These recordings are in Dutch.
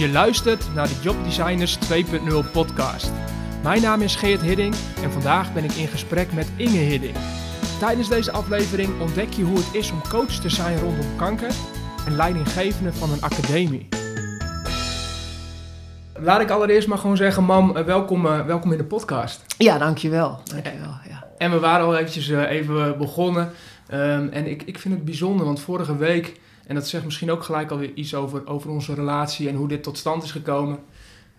Je luistert naar de Jobdesigners 2.0 podcast. Mijn naam is Geert Hidding en vandaag ben ik in gesprek met Inge Hidding. Tijdens deze aflevering ontdek je hoe het is om coach te zijn rondom kanker en leidinggevende van een academie. Laat ik allereerst maar gewoon zeggen, mam, eh, welkom, uh, welkom in de podcast. Ja, dankjewel. dankjewel ja. En we waren al eventjes even begonnen. Um, en ik, ik vind het bijzonder, want vorige week en dat zegt misschien ook gelijk alweer iets over, over onze relatie en hoe dit tot stand is gekomen.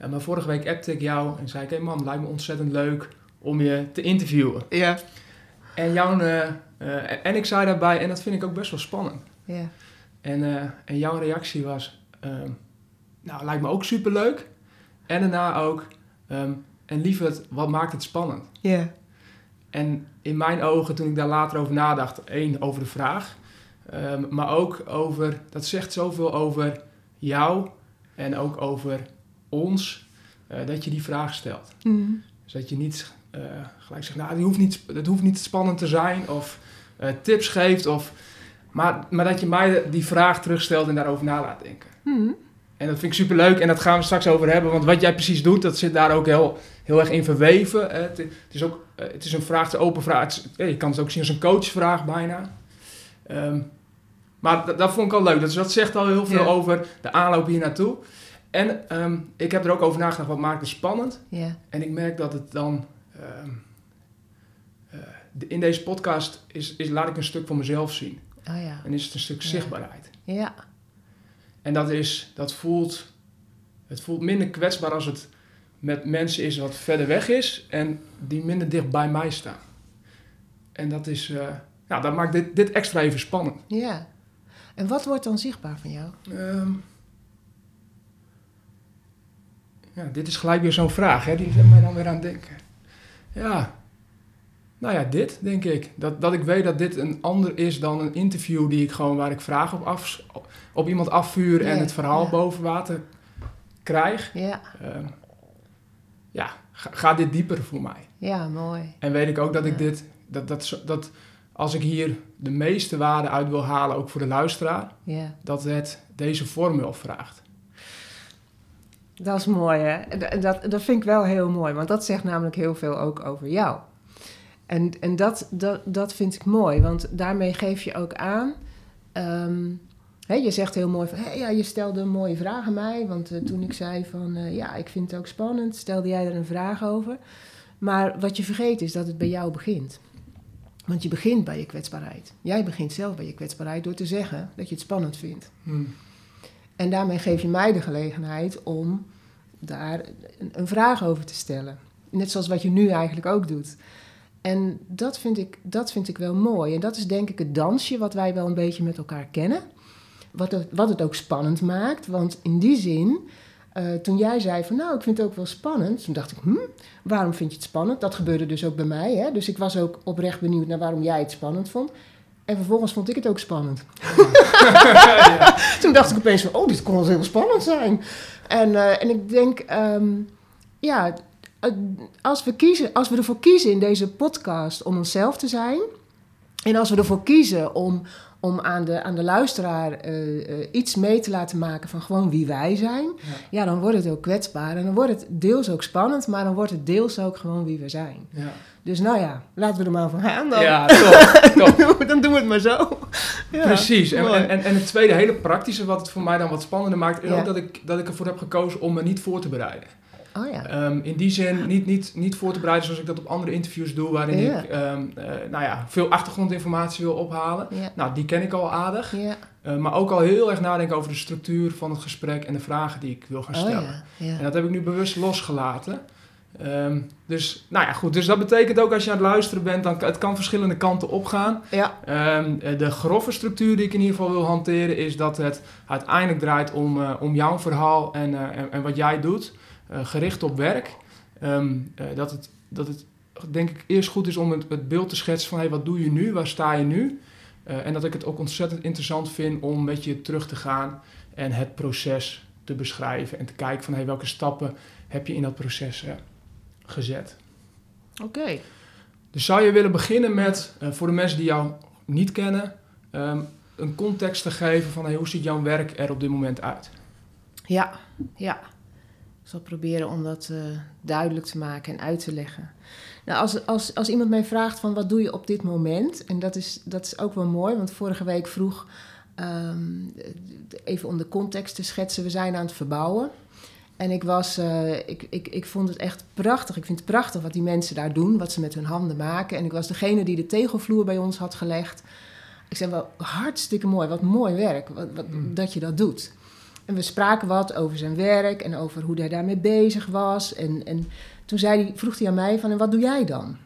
Uh, maar vorige week appte ik jou en zei ik: Hé hey man, lijkt me ontzettend leuk om je te interviewen. Ja. En, jouw, uh, en ik zei daarbij, en dat vind ik ook best wel spannend. Ja. En, en jouw reactie was: ehm, Nou, lijkt me ook super leuk. En daarna ook: um, En lieverd, wat maakt het spannend? Ja. En in mijn ogen, toen ik daar later over nadacht, één over de vraag. Um, maar ook over, dat zegt zoveel over jou en ook over ons, uh, dat je die vraag stelt. Mm. Dus dat je niet uh, gelijk zegt, nou, die hoeft niet, het hoeft niet spannend te zijn of uh, tips geeft, of, maar, maar dat je mij die vraag terugstelt en daarover na laat denken. Mm. En dat vind ik super leuk en dat gaan we straks over hebben, want wat jij precies doet, dat zit daar ook heel, heel erg in verweven. Het, het, is ook, het is een vraag, een open vraag. Het je kan het ook zien als een coachvraag bijna. Um, maar dat, dat, vond ik al leuk. Dus dat zegt al heel veel yeah. over de aanloop hier naartoe. En um, ik heb er ook over nagedacht, wat maakt het spannend? Yeah. En ik merk dat het dan... Um, uh, de, in deze podcast is, is, laat ik een stuk van mezelf zien. Oh ja. En is het een stuk zichtbaarheid. Ja. En dat is, dat voelt... Het voelt minder kwetsbaar als het met mensen is wat verder weg is... en die minder dicht bij mij staan. En dat is... Uh, nou, dat maakt dit, dit extra even spannend. Ja. En wat wordt dan zichtbaar van jou? Um, ja, dit is gelijk weer zo'n vraag, hè? die zet mij dan weer aan het denken. Ja, nou ja, dit denk ik. Dat, dat ik weet dat dit een ander is dan een interview die ik gewoon waar ik vragen op, af, op iemand afvuur en Ja, het verhaal ja. boven water krijg. Ja, Um, ja, ga, ga dit dieper voor mij. ja mooi. En weet ik ook dat ik Ja. dit, dat, dat, dat als ik hier de meeste waarde uit wil halen, ook voor de luisteraar, dat het deze vorm wel vraagt. dat is mooi hè. Dat, dat vind ik wel heel mooi, want dat zegt namelijk heel veel ook over jou. En, en dat, dat, dat vind ik mooi, want daarmee geef je ook aan... ehm, hè, je zegt heel mooi van, hé, ja, je stelde een mooie vraag aan mij. Want eh, toen ik zei van, eh, ja, ik vind het ook spannend, stelde jij er een vraag over. Maar wat je vergeet is dat het bij jou begint. Want je begint bij je kwetsbaarheid. Jij begint zelf bij je kwetsbaarheid door te zeggen dat je het spannend vindt. Hm. En daarmee geef je mij de gelegenheid om daar een, een vraag over te stellen. Net zoals wat je nu eigenlijk ook doet. En dat vind, ik, dat vind ik wel mooi. En dat is denk ik het dansje wat wij wel een beetje met elkaar kennen. Wat het, wat het ook spannend maakt. Want in die zin, eh, toen jij zei van nou, ik vind het ook wel spannend. Toen dacht ik, hm, waarom vind je het spannend? Dat gebeurde dus ook bij mij. Hè? Dus ik was ook oprecht benieuwd naar waarom jij het spannend vond. En vervolgens vond ik het ook spannend. Toen dacht ik opeens van, oh, dit kon wel heel spannend zijn. En, eh, en ik denk, ehm, ja, als we, kiezen, als we ervoor kiezen in deze podcast om onszelf te zijn... en als we ervoor kiezen om, om aan, de, aan de luisteraar eh, eh, iets mee te laten maken van gewoon wie wij zijn... Ja. ja, dan wordt het ook kwetsbaar en dan wordt het deels ook spannend... maar dan wordt het deels ook gewoon wie we zijn. Ja, Dus nou ja, laten we er maar van gaan dan. ja top, top. dan doen we het maar zo. Ja, Precies. En, en, en, en het tweede, hele praktische, wat het voor mij dan wat spannender maakt, is Ja. ook dat ik, dat ik ervoor heb gekozen om me niet voor te bereiden. Oh ja. Ehm, in die zin niet, niet, niet voor te bereiden zoals ik dat op andere interviews doe, waarin Ja. ik ehm, eh, nou ja, veel achtergrondinformatie wil ophalen. Ja. Nou, die ken ik al aardig. Ja. Eh, maar ook al heel erg nadenken over de structuur van het gesprek en de vragen die ik wil gaan Oh stellen. En dat heb ik nu bewust losgelaten. Ehm, dus, nou ja, goed. Dus dat betekent ook als je aan het luisteren bent, dan het kan verschillende kanten opgaan. Ja. Eh, de grove structuur die ik in ieder geval wil hanteren, is dat het uiteindelijk draait om, om jouw verhaal en, en, en wat jij doet, gericht op werk. Ehm, eh, dat, het, dat het, denk ik, eerst goed is om het, het beeld te schetsen van hey, wat doe je nu, waar sta je nu? Eh, en dat ik het ook ontzettend interessant vind om met je terug te gaan en het proces te beschrijven en te kijken van hey, welke stappen heb je in dat proces eh, gezet. Oké. Dus zou je willen beginnen met, eh, voor de mensen die jou niet kennen, ehm, een context te geven van hey, hoe ziet jouw werk er op dit moment uit? Ja, ja. Zal proberen om dat uh, duidelijk te maken en uit te leggen. Nou, als, als, als iemand mij vraagt van wat doe je op dit moment, en dat is, dat is ook wel mooi, want vorige week vroeg, um, even om de context te schetsen, we zijn aan het verbouwen. En ik, was, uh, ik, ik, ik vond het echt prachtig. Ik vind het prachtig wat die mensen daar doen, wat ze met hun handen maken. En ik was degene die de tegelvloer bij ons had gelegd. Ik zei wel, hartstikke mooi, wat mooi werk, wat, wat, mm. dat je dat doet. En we spraken wat over zijn werk en over hoe hij daarmee bezig was. En, en toen zei hij, vroeg hij aan mij van, en wat doe jij dan?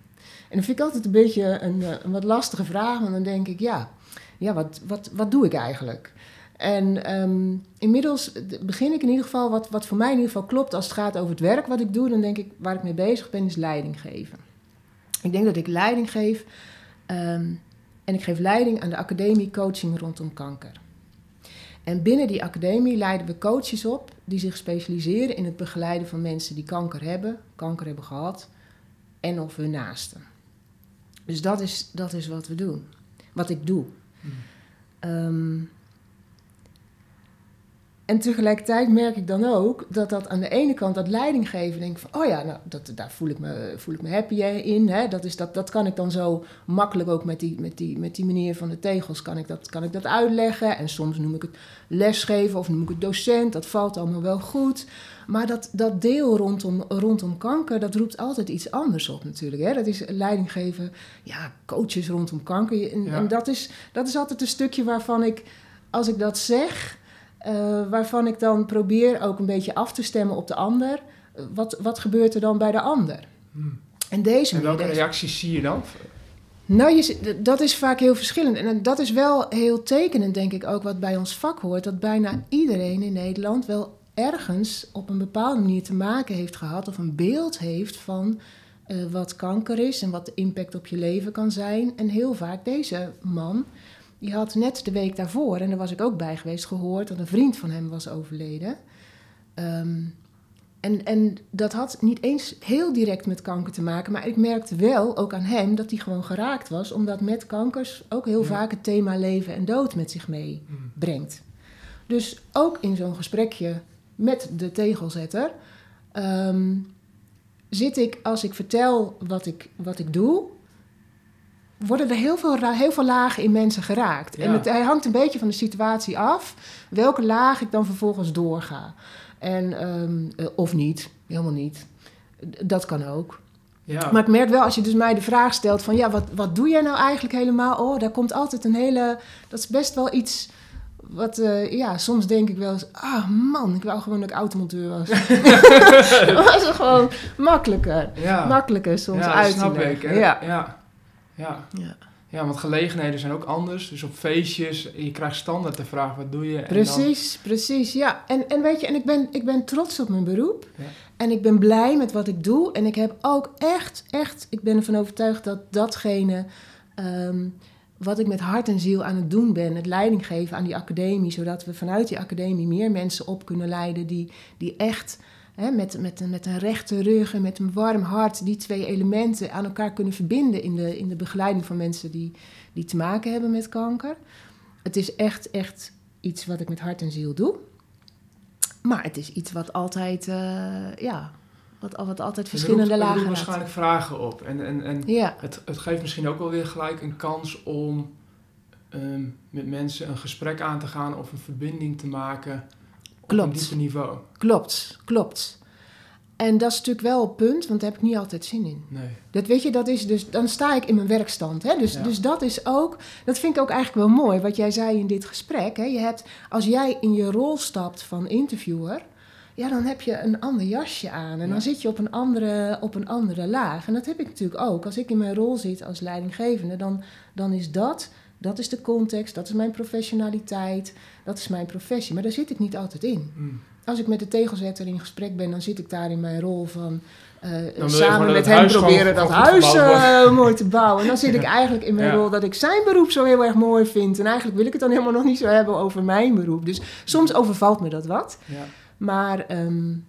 En dan vind ik altijd een beetje een, eh, een wat lastige vraag, want dan denk ik, ja, ja wat, wat, wat doe ik eigenlijk? En um, inmiddels begin ik in ieder geval, wat, wat voor mij in ieder geval klopt als het gaat over het werk wat ik doe, dan denk ik, waar ik mee bezig ben, is leiding geven. Ik denk dat ik leiding geef um, en ik geef leiding aan de academie coaching rondom kanker. En binnen die academie leiden we coaches op die zich specialiseren in het begeleiden van mensen die kanker hebben, kanker hebben gehad en of hun naasten. Dus dat is, dat is wat we doen, wat ik doe. Um, en tegelijkertijd merk ik dan ook dat dat aan de ene kant dat leidinggeven, denk van, oh ja, nou, dat, daar voel ik me, voel ik me happy in. Hè? Dat, is, dat, dat kan ik dan zo makkelijk ook met die, met die, met die manier van de tegels, kan ik, dat, kan ik dat uitleggen. En soms noem ik het lesgeven of noem ik het docent, dat valt allemaal wel goed. Maar dat, dat deel rondom, rondom kanker, dat roept altijd iets anders op natuurlijk. Hè? Dat is leidinggeven, ja, coaches rondom kanker. En, en dat, is, dat is altijd een stukje waarvan ik, als ik dat zeg uh, waarvan ik dan probeer ook een beetje af te stemmen op de ander. Wat, wat gebeurt er dan bij de ander? Hmm. En, deze en welke reacties zie je dan? Nou, je, dat is vaak heel verschillend. En dat is wel heel tekenend, denk ik, ook wat bij ons vak hoort. Dat bijna iedereen in Nederland wel ergens op een bepaalde manier te maken heeft gehad... of een beeld heeft van uh, wat kanker is en wat de impact op je leven kan zijn. En heel vaak deze man die had net de week daarvoor, en daar was ik ook bij geweest, gehoord dat een vriend van hem was overleden. Ehm, en, en dat had niet eens heel direct met kanker te maken, maar ik merkte wel ook aan hem dat hij gewoon geraakt was, omdat met kankers ook heel vaak het thema leven en dood met zich meebrengt. Mm. Dus ook in zo'n gesprekje met de tegelzetter ehm, zit ik, als ik vertel wat ik, wat ik doe, worden er heel veel, heel veel lagen in mensen geraakt. En het hij hangt een beetje van de situatie af welke laag ik dan vervolgens doorga. En, um, of niet, helemaal niet. Dat kan ook. Ja. Maar ik merk wel, als je dus mij de vraag stelt van... ja, wat, wat doe jij nou eigenlijk helemaal? Oh, daar komt altijd een hele... Dat is best wel iets... Wat, uh, ja, soms denk ik wel eens... Ah, man, ik wou gewoon dat ik automonteur was. dat was gewoon makkelijker. Ja. Makkelijker soms ja, uit snap ik. Ja. ja. Ja. ja. Ja, want gelegenheden zijn ook anders. Dus op feestjes, je krijgt standaard de vraag, wat doe je? En precies, dan... precies, ja. En, en weet je, en ik ben, ik ben trots op mijn beroep. Ja. En ik ben blij met wat ik doe. En ik heb ook echt, echt, ik ben ervan overtuigd dat datgene... Um, wat ik met hart en ziel aan het doen ben, het leiding geven aan die academie, zodat we vanuit die academie meer mensen op kunnen leiden die, die echt hè, met, met, een, met een rechte rug en met een warm hart die twee elementen aan elkaar kunnen verbinden in de, in de begeleiding van mensen die, die te maken hebben met kanker. Het is echt, echt iets wat ik met hart en ziel doe. Maar het is iets wat altijd, uh, ja, wat, wat altijd verschillende lagen heeft. waarschijnlijk vragen op. En, en, en ja. het, het geeft misschien ook wel weer gelijk een kans om um, met mensen een gesprek aan te gaan of een verbinding te maken Klopt. Op niveau. Klopt, klopt. En dat is natuurlijk wel het punt, want daar heb ik niet altijd zin in. Nee. Dat weet je, dat is dus, dan sta ik in mijn werkstand. Hè? Dus, dus dat is ook, dat vind ik ook eigenlijk wel mooi, wat jij zei in dit gesprek. Hè? Je hebt, als jij in je rol stapt van interviewer, ja, dan heb je een ander jasje aan. En dan zit je op een, andere, op een andere laag. En dat heb ik natuurlijk ook. Als ik in mijn rol zit als leidinggevende, dan, dan is dat dat is de context, dat is mijn professionaliteit, dat is mijn professie. Maar daar zit ik niet altijd in. Hmm. Als ik met de tegelzetter in gesprek ben, dan zit ik daar in mijn rol van uh, samen met hem proberen dat huis uh, mooi te bouwen. En dan zit ik eigenlijk in mijn rol dat ik zijn beroep zo heel erg mooi vind. En eigenlijk wil ik het dan helemaal nog niet zo hebben over mijn beroep. Dus soms overvalt me dat wat. Ja. Maar um,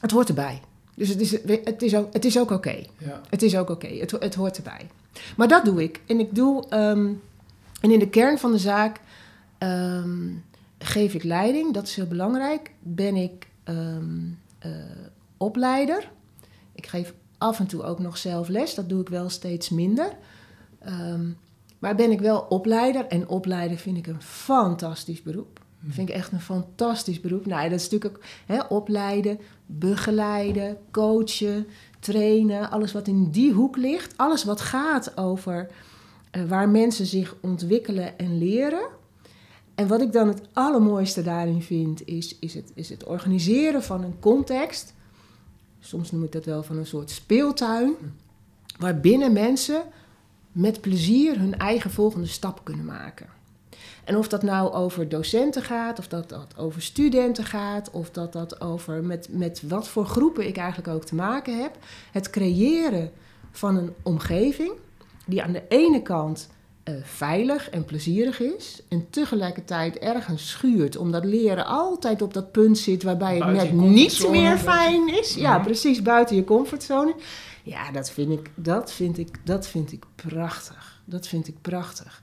het hoort erbij. Dus het is, het is ook, het is ook oké. Okay. Ja. Het is ook oké. Okay. Het, het hoort erbij. Maar dat doe ik. En ik doe... Um, en in de kern van de zaak um, geef ik leiding, dat is heel belangrijk. Ben ik ehm, eh, opleider. Ik geef af en toe ook nog zelf les, dat doe ik wel steeds minder. Ehm, maar ben ik wel opleider en opleider vind ik een fantastisch beroep. Dat vind ik echt een fantastisch beroep. Nou, dat is natuurlijk ook hè, opleiden, begeleiden, coachen, trainen. Alles wat in die hoek ligt. Alles wat gaat over waar mensen zich ontwikkelen en leren. En wat ik dan het allermooiste daarin vind, is, is, het, is het organiseren van een context. Soms noem ik dat wel van een soort speeltuin. Waarbinnen mensen met plezier hun eigen volgende stap kunnen maken. En of dat nou over docenten gaat, of dat dat over studenten gaat, of dat dat over met, met wat voor groepen ik eigenlijk ook te maken heb. Het creëren van een omgeving die aan de ene kant uh, veilig en plezierig is, en tegelijkertijd ergens schuurt, omdat leren altijd op dat punt zit waarbij het net niet meer fijn is. Ja, mhm. precies, buiten je comfortzone. Ja, dat vind ik, dat vind ik, dat vind ik prachtig. Dat vind ik prachtig.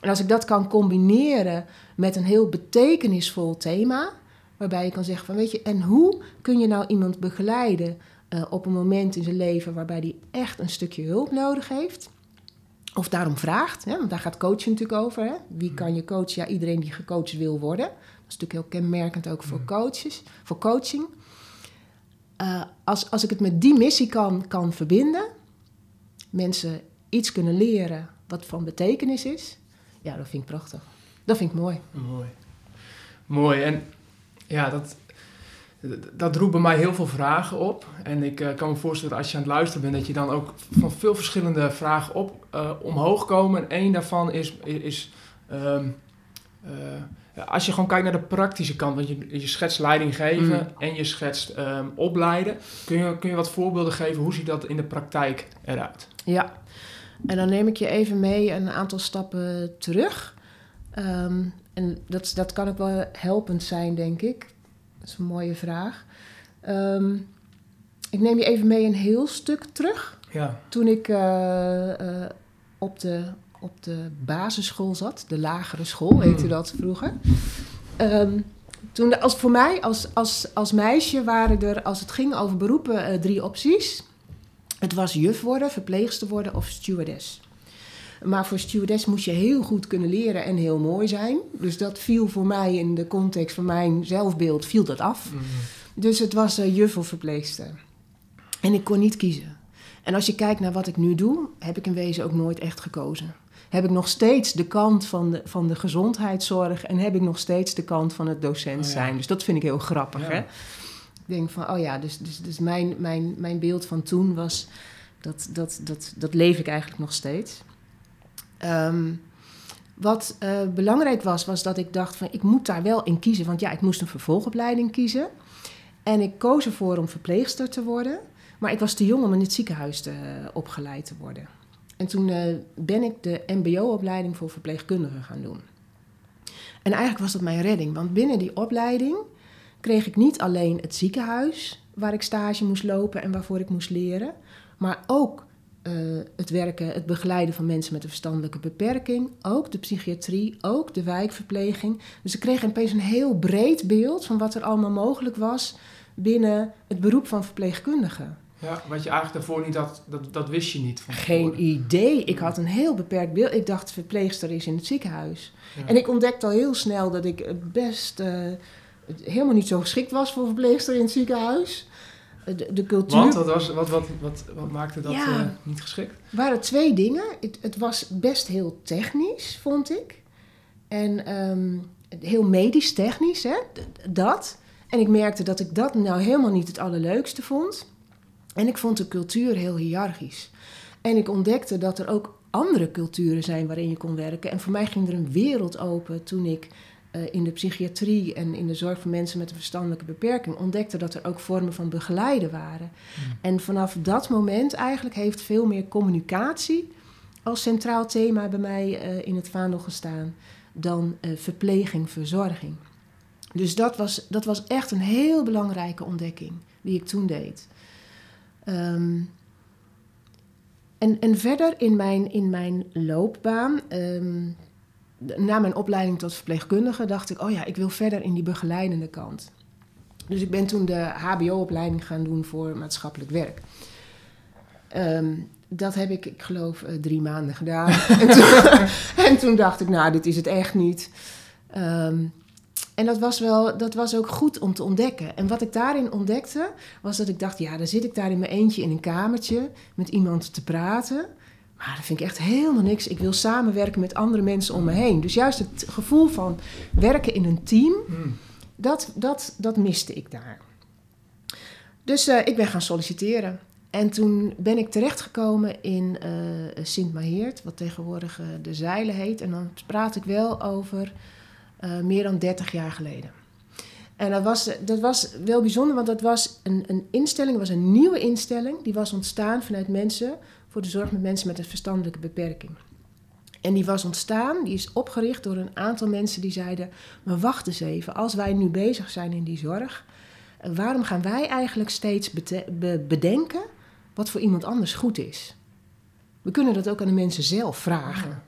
En als ik dat kan combineren met een heel betekenisvol thema, waarbij je kan zeggen van weet je, en hoe kun je nou iemand begeleiden uh, op een moment in zijn leven waarbij die echt een stukje hulp nodig heeft? Of daarom vraagt, hè, want daar gaat coaching natuurlijk over. Hè? Wie mm. kan je coachen? Ja, iedereen die gecoacht wil worden. Dat is natuurlijk heel kenmerkend ook voor mm. coaches, voor coaching. Uh, als, als ik het met die missie kan, kan verbinden, mensen iets kunnen leren wat van betekenis is, ja, dat vind ik prachtig. Dat vind ik mooi. Mooi. Mooi. En ja, dat, dat roept bij mij heel veel vragen op. En ik uh, kan me voorstellen dat als je aan het luisteren bent, dat je dan ook van veel verschillende vragen op, uh, omhoog komen. En één daarvan is, is um, uh, als je gewoon kijkt naar de praktische kant, want je, je schetst leiding geven mm. en je schetst um, opleiden. Kun je, kun je wat voorbeelden geven? Hoe ziet dat in de praktijk eruit? Ja, en dan neem ik je even mee een aantal stappen terug. Um, en dat, dat kan ook wel helpend zijn, denk ik. Dat is een mooie vraag. Um, ik neem je even mee een heel stuk terug. Ja. Toen ik uh, uh, op, de, op de basisschool zat, de lagere school heette mm. dat vroeger. Um, toen, als, voor mij als, als, als meisje waren er, als het ging over beroepen, uh, drie opties. Het was juf worden, verpleegster worden of stewardess. Maar voor stewardess moest je heel goed kunnen leren en heel mooi zijn. Dus dat viel voor mij in de context van mijn zelfbeeld, viel dat af. Mhm. Dus het was uh, juf of verpleegster. En ik kon niet kiezen. En als je kijkt naar wat ik nu doe, heb ik in wezen ook nooit echt gekozen. Heb ik nog steeds de kant van de, van de gezondheidszorg en heb ik nog steeds de kant van het docent oh zijn. Dus dat vind ik heel grappig. Hè? Ik denk van, oh ja, dus, dus, dus mijn, mijn, mijn beeld van toen was, dat, dat, dat, dat leef ik eigenlijk nog steeds. Um, wat uh, belangrijk was, was dat ik dacht van, ik moet daar wel in kiezen. Want ja, ik moest een vervolgopleiding kiezen. En ik koos ervoor om verpleegster te worden. Maar ik was te jong om in het ziekenhuis te, uh, opgeleid te worden. En toen uh, ben ik de mbo-opleiding voor verpleegkundigen gaan doen. En eigenlijk was dat mijn redding. Want binnen die opleiding kreeg ik niet alleen het ziekenhuis waar ik stage moest lopen en waarvoor ik moest leren, maar ook uh, het werken, het begeleiden van mensen met een verstandelijke beperking, ook de psychiatrie, ook de wijkverpleging. Dus ik kreeg opeens een heel breed beeld van wat er allemaal mogelijk was binnen het beroep van verpleegkundige. Ja, wat je eigenlijk daarvoor niet had, dat, dat wist je niet. Van Geen idee. Ik had een heel beperkt beeld. Ik dacht, verpleegster is in het ziekenhuis. Ja. En ik ontdekte al heel snel dat ik best uh, helemaal niet zo geschikt was voor verpleegster in het ziekenhuis. De, de cultuur. Want wat, was, wat, wat, wat, wat maakte dat ja, uh, niet geschikt? Er waren twee dingen. Het, het, was best heel technisch, vond ik. En um, heel medisch technisch, hè? dat. En ik merkte dat ik dat nou helemaal niet het allerleukste vond. En ik vond de cultuur heel hiërarchisch. En ik ontdekte dat er ook andere culturen zijn waarin je kon werken. En voor mij ging er een wereld open toen ik in de psychiatrie en in de zorg voor mensen met een verstandelijke beperking ontdekte dat er ook vormen van begeleiden waren. Mm. En vanaf dat moment eigenlijk heeft veel meer communicatie als centraal thema bij mij uh, in het vaandel gestaan dan uh, verpleging, verzorging. Dus dat was, dat was echt een heel belangrijke ontdekking die ik toen deed. Um, en, en verder in mijn, in mijn loopbaan um, na mijn opleiding tot verpleegkundige dacht ik, oh ja, ik wil verder in die begeleidende kant. Dus ik ben toen de HBO-opleiding gaan doen voor maatschappelijk werk. Ehm, dat heb ik, ik geloof, eh, drie maanden gedaan. en, toen, en, toen, dacht ik, nou, dit is het echt niet. Ehm, en dat was, wel, dat was ook goed om te ontdekken. En wat ik daarin ontdekte, was dat ik dacht... ja, dan zit ik daar in mijn eentje in een kamertje met iemand te praten... Maar dat vind ik echt helemaal niks. Ik wil samenwerken met andere mensen om me heen. Dus juist het gevoel van werken in een team, hmm. dat, dat, dat miste ik daar. Dus uh, ik ben gaan solliciteren. En toen ben ik terechtgekomen in uh, Sint Maheert, wat tegenwoordig uh, de Zeilen heet. En dan praat ik wel over meer dan 30 jaar geleden. En dat was, dat was wel bijzonder, want dat was een, een instelling, was een nieuwe instelling. Die was ontstaan vanuit mensen voor de zorg met mensen met een verstandelijke beperking. En die was ontstaan, die is opgericht door een aantal mensen die zeiden: Maar wacht eens even, als wij nu bezig zijn in die zorg, waarom gaan wij eigenlijk steeds bedenken wat voor iemand anders goed is? We kunnen dat ook aan de mensen zelf vragen.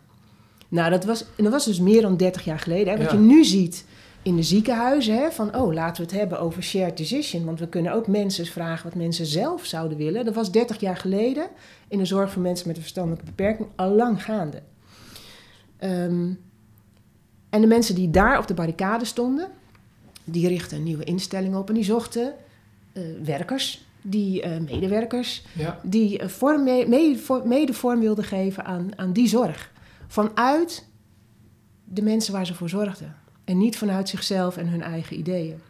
Nou, dat was, en dat was dus meer dan 30 jaar geleden. Hè? Wat je nu ziet in de ziekenhuizen, hè, van oh, laten we het hebben over shared decision. Want we kunnen ook mensen vragen wat mensen zelf zouden willen. Dat was 30 jaar geleden in de zorg voor mensen met een verstandelijke beperking al lang gaande. Ehm, en de mensen die daar op de barricade stonden, die richtten een nieuwe instelling op en die zochten uh, werkers, die uh, medewerkers, ja. die uh, vorm, mede, mede vorm wilden geven aan, aan die zorg. Vanuit de mensen waar ze voor zorgden. En niet vanuit zichzelf en hun eigen ideeën.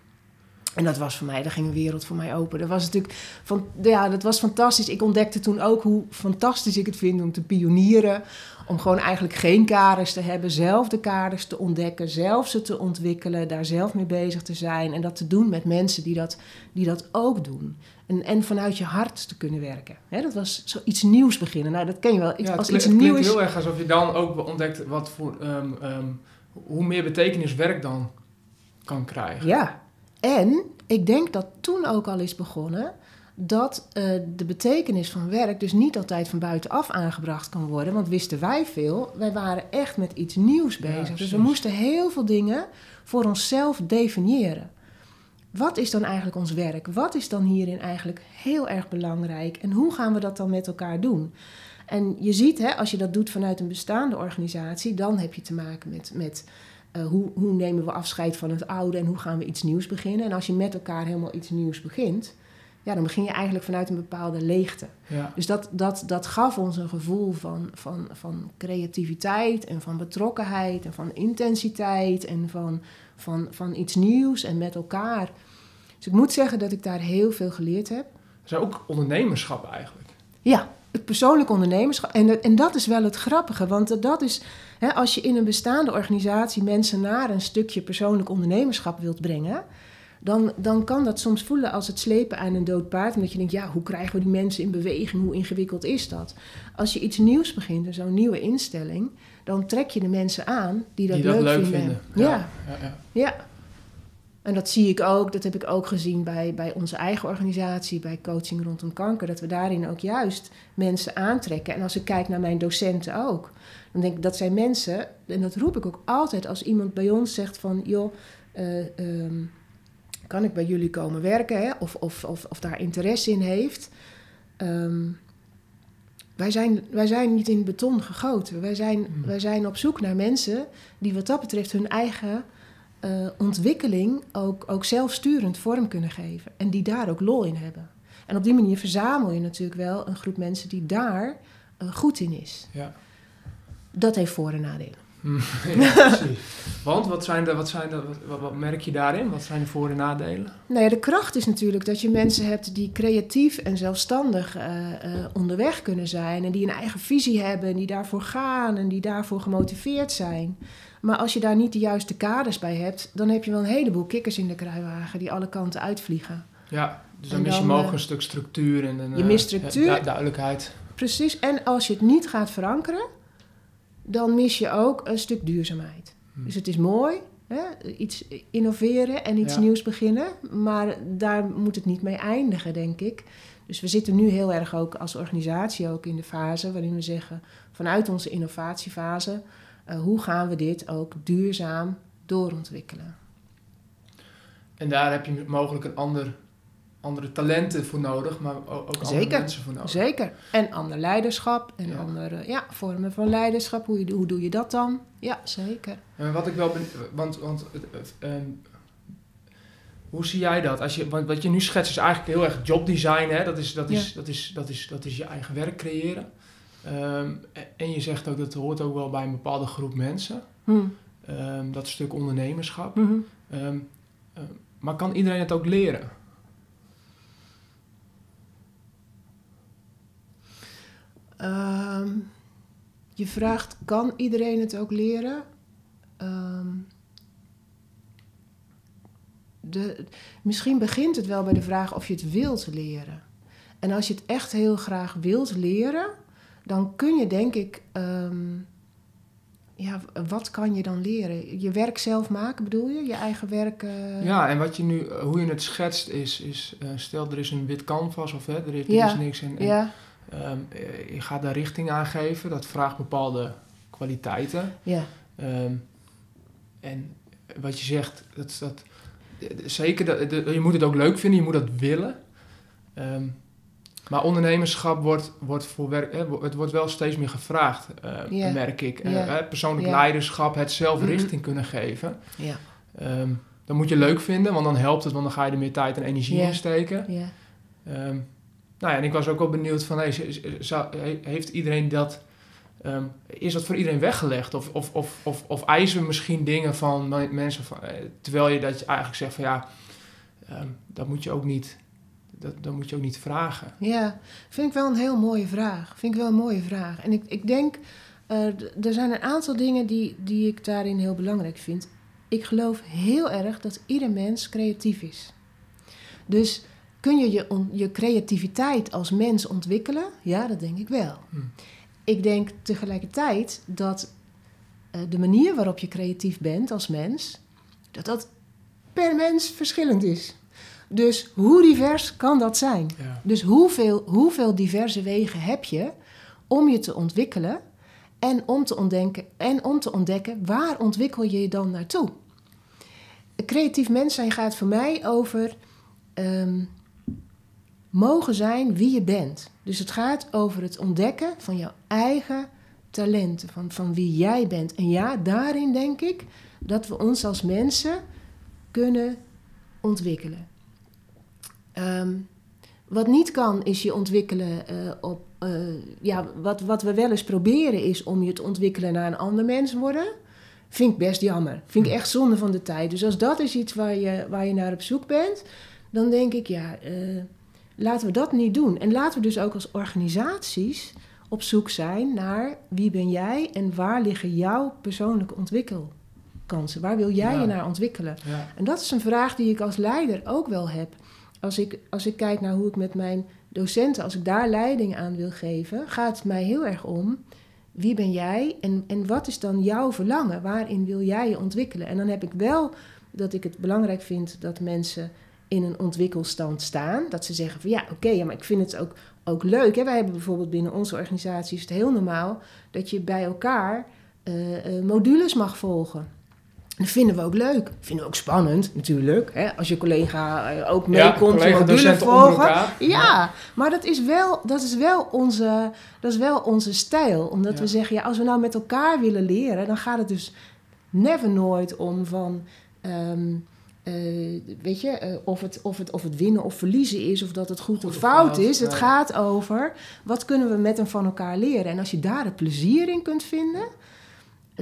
En dat was voor mij, daar ging een wereld voor mij open. Dat was natuurlijk van, ja, dat was fantastisch. Ik ontdekte toen ook hoe fantastisch ik het vind om te pionieren. Om gewoon eigenlijk geen kaders te hebben, zelf de kaders te ontdekken, zelf ze te ontwikkelen, daar zelf mee bezig te zijn. En dat te doen met mensen die dat, die dat ook doen. En, en vanuit je hart te kunnen werken. dat was zoiets nieuws beginnen. Nou, dat ken je wel. Ja, als iets nieuws is. heel erg alsof je dan ook ontdekt wat voor. Ehm, ehm, hoe meer betekenis werk dan kan krijgen. Ja, en ik denk dat toen ook al is begonnen dat uh, de betekenis van werk dus niet altijd van buitenaf aangebracht kan worden. Want wisten wij veel, wij waren echt met iets nieuws bezig. dus we moesten heel veel dingen voor onszelf definiëren. Wat is dan eigenlijk ons werk? Wat is dan hierin eigenlijk heel erg belangrijk? En hoe gaan we dat dan met elkaar doen? En je ziet, hè, als je dat doet vanuit een bestaande organisatie, dan heb je te maken met, met uh, hoe, hoe nemen we afscheid van het oude en hoe gaan we iets nieuws beginnen. En als je met elkaar helemaal iets nieuws begint, ja, dan begin je eigenlijk vanuit een bepaalde leegte. Ja. Dus dat, dat, dat gaf ons een gevoel van, van, van creativiteit en van betrokkenheid en van intensiteit en van, van, van iets nieuws en met elkaar. Dus ik moet zeggen dat ik daar heel veel geleerd heb. Dat is ook ondernemerschap eigenlijk. Ja, het persoonlijk ondernemerschap. En, dat, en dat is wel het grappige, want dat is, hè, als je in een bestaande organisatie mensen naar een stukje persoonlijk ondernemerschap wilt brengen, dan, dan kan dat soms voelen als het slepen aan een dood paard. Omdat je denkt, ja, hoe krijgen we die mensen in beweging? Hoe ingewikkeld is dat? Als je iets nieuws begint, zo'n nieuwe instelling, dan trek je de mensen aan die dat, leuk, leuk, vinden. Ja. Ja. ja. ja. En dat zie ik ook, dat heb ik ook gezien bij, bij onze eigen organisatie, bij coaching rondom kanker, dat we daarin ook juist mensen aantrekken. En als ik kijk naar mijn docenten ook, dan denk ik dat zijn mensen, en dat roep ik ook altijd als iemand bij ons zegt van, joh, uh, um, kan ik bij jullie komen werken, hè? Of, of, of, of daar interesse in heeft. Um, wij zijn, wij zijn niet in beton gegoten. Wij zijn, hmm. wij zijn op zoek naar mensen die wat dat betreft hun eigen uh, ontwikkeling ook, ook zelfsturend vorm kunnen geven. En die daar ook lol in hebben. En op die manier verzamel je natuurlijk wel een groep mensen die daar uh, goed in is. Ja. Dat heeft voor- en nadelen. ja, precies. Want wat, zijn de, wat, zijn de, wat, wat, merk je daarin? Wat zijn de voor- en nadelen? Nou ja, de kracht is natuurlijk dat je mensen hebt die creatief en zelfstandig uh, onderweg kunnen zijn. En die een eigen visie hebben en die daarvoor gaan en die daarvoor gemotiveerd zijn. Maar als je daar niet de juiste kaders bij hebt, dan heb je wel een heleboel kikkers in de kruiwagen die alle kanten uitvliegen. Ja, dus dan, mis je mogelijk een stuk structuur en een, je mist structuur, ja, duidelijkheid. Precies, en als je het niet gaat verankeren, dan mis je ook een stuk duurzaamheid. Hmm. Dus het is mooi, hè, iets innoveren en iets nieuws beginnen, maar daar moet het niet mee eindigen, denk ik. Dus we zitten nu heel erg ook als organisatie ook in de fase waarin we zeggen, vanuit onze innovatiefase eh, hoe gaan we dit ook duurzaam doorontwikkelen. En daar heb je mogelijk een ander, andere talenten voor nodig, maar ook andere mensen voor nodig. Zeker. En ander leiderschap en Ja. andere ja, vormen van leiderschap. Hoe, je, hoe doe je dat dan? Ja, zeker. En wat ik wel ben, want, want eh, eh, ehm, hoe zie jij dat? Als je, want wat je nu schetst is eigenlijk heel erg jobdesign, hè? Dat is, dat is, dat is, dat is, dat is je eigen werk creëren. Ehm, en je zegt ook dat hoort ook wel bij een bepaalde groep mensen. Hm. Ehm, dat stuk ondernemerschap. Mhm. Ehm, ehm, maar kan iedereen het ook leren? Je vraagt, kan iedereen het ook leren? De, misschien begint het wel bij de vraag of je het wilt leren. En als je het echt heel graag wilt leren, dan kun je denk ik... ehm, ja, wat kan je dan leren? Je werk zelf maken bedoel je? Je eigen werk... eh, Ja, en wat je nu, eh, hoe je het schetst is, is eh, stel er is een wit canvas of hè, er, is, er niks en, en, Ja, ehm, eh, je gaat daar richting aan geven. Dat vraagt bepaalde kwaliteiten. ja, Ehm, en wat je zegt, dat, dat, zeker, dat, je moet het ook leuk vinden, je moet dat willen. Ehm, maar ondernemerschap wordt, wordt voor werk, het wordt wel steeds meer gevraagd, eh, merk ik. Eh, persoonlijk leiderschap, het zelf Mhm. richting kunnen geven. ja, Ehm dat moet je leuk vinden, want dan helpt het, want dan ga je er meer tijd en energie in steken. ja. Ehm, nou ja, en ik was ook wel benieuwd van, hey, zou- heeft iedereen dat, ehm, is dat voor iedereen weggelegd? Of, of, of, of, of eisen we misschien dingen van me- mensen, van, eh, terwijl je dat je eigenlijk zegt van ja, dat moet je ook niet, dat, dat moet je ook niet vragen. Ja, vind ik wel een heel mooie vraag. Vind ik wel een mooie vraag. En ik, ik denk, eh, er zijn een aantal dingen die, die ik daarin heel belangrijk vind. Ik geloof heel erg dat ieder mens creatief is. Dus kun je je, on- je creativiteit als mens ontwikkelen? Ja, dat denk ik wel. Hm. Ik denk tegelijkertijd dat eh, de manier waarop je creatief bent als mens, dat dat per mens verschillend is. Dus hoe divers kan dat zijn? Ja. Dus hoeveel, hoeveel diverse wegen heb je om je te ontwikkelen en om te, ontdenken, en om te ontdekken waar ontwikkel je je dan naartoe? Creatief mens zijn gaat voor mij over ehm, mogen zijn wie je bent. Dus het gaat over het ontdekken van jouw eigen talenten, van, van wie jij bent. En ja, daarin denk ik dat we ons als mensen kunnen ontwikkelen. Ehm, wat niet kan, is je ontwikkelen eh, op. eh, ja, wat, wat we wel eens proberen is om je te ontwikkelen naar een ander mens worden. Vind ik best jammer. Vind ik echt zonde van de tijd. Dus als dat is iets waar je, waar je naar op zoek bent, dan denk ik ja, eh, laten we dat niet doen. En laten we dus ook als organisaties op zoek zijn naar wie ben jij en waar liggen jouw persoonlijke ontwikkelkansen? Waar wil jij Ja. je naar ontwikkelen? Ja. En dat is een vraag die ik als leider ook wel heb. Als ik, als ik kijk naar hoe ik met mijn docenten, als ik daar leiding aan wil geven, gaat het mij heel erg om wie ben jij en, en wat is dan jouw verlangen? Waarin wil jij je ontwikkelen? En dan heb ik wel dat ik het belangrijk vind dat mensen in een ontwikkelstand staan. Dat ze zeggen van ja, oké, ja, maar ik vind het ook, ook leuk. Hè? Wij hebben bijvoorbeeld binnen onze organisatie is het heel normaal dat je bij elkaar eh, eh, modules mag volgen. Dat vinden we ook leuk. Vinden we ook spannend, natuurlijk. Hè? Als je collega eh, ook Ja, meekomt, ja, module volgen. elkaar. Ja, maar dat is wel, dat is wel, onze, dat is wel onze stijl. Omdat Ja. we zeggen, ja, als we nou met elkaar willen leren... dan gaat het dus never nooit om van... ehm, eh, weet je, eh, of, het, of, het, of het winnen of verliezen is... of dat het goed, Goed of fout fout, is. Het gaat over, wat kunnen we met en van elkaar leren? En als je daar het plezier in kunt vinden...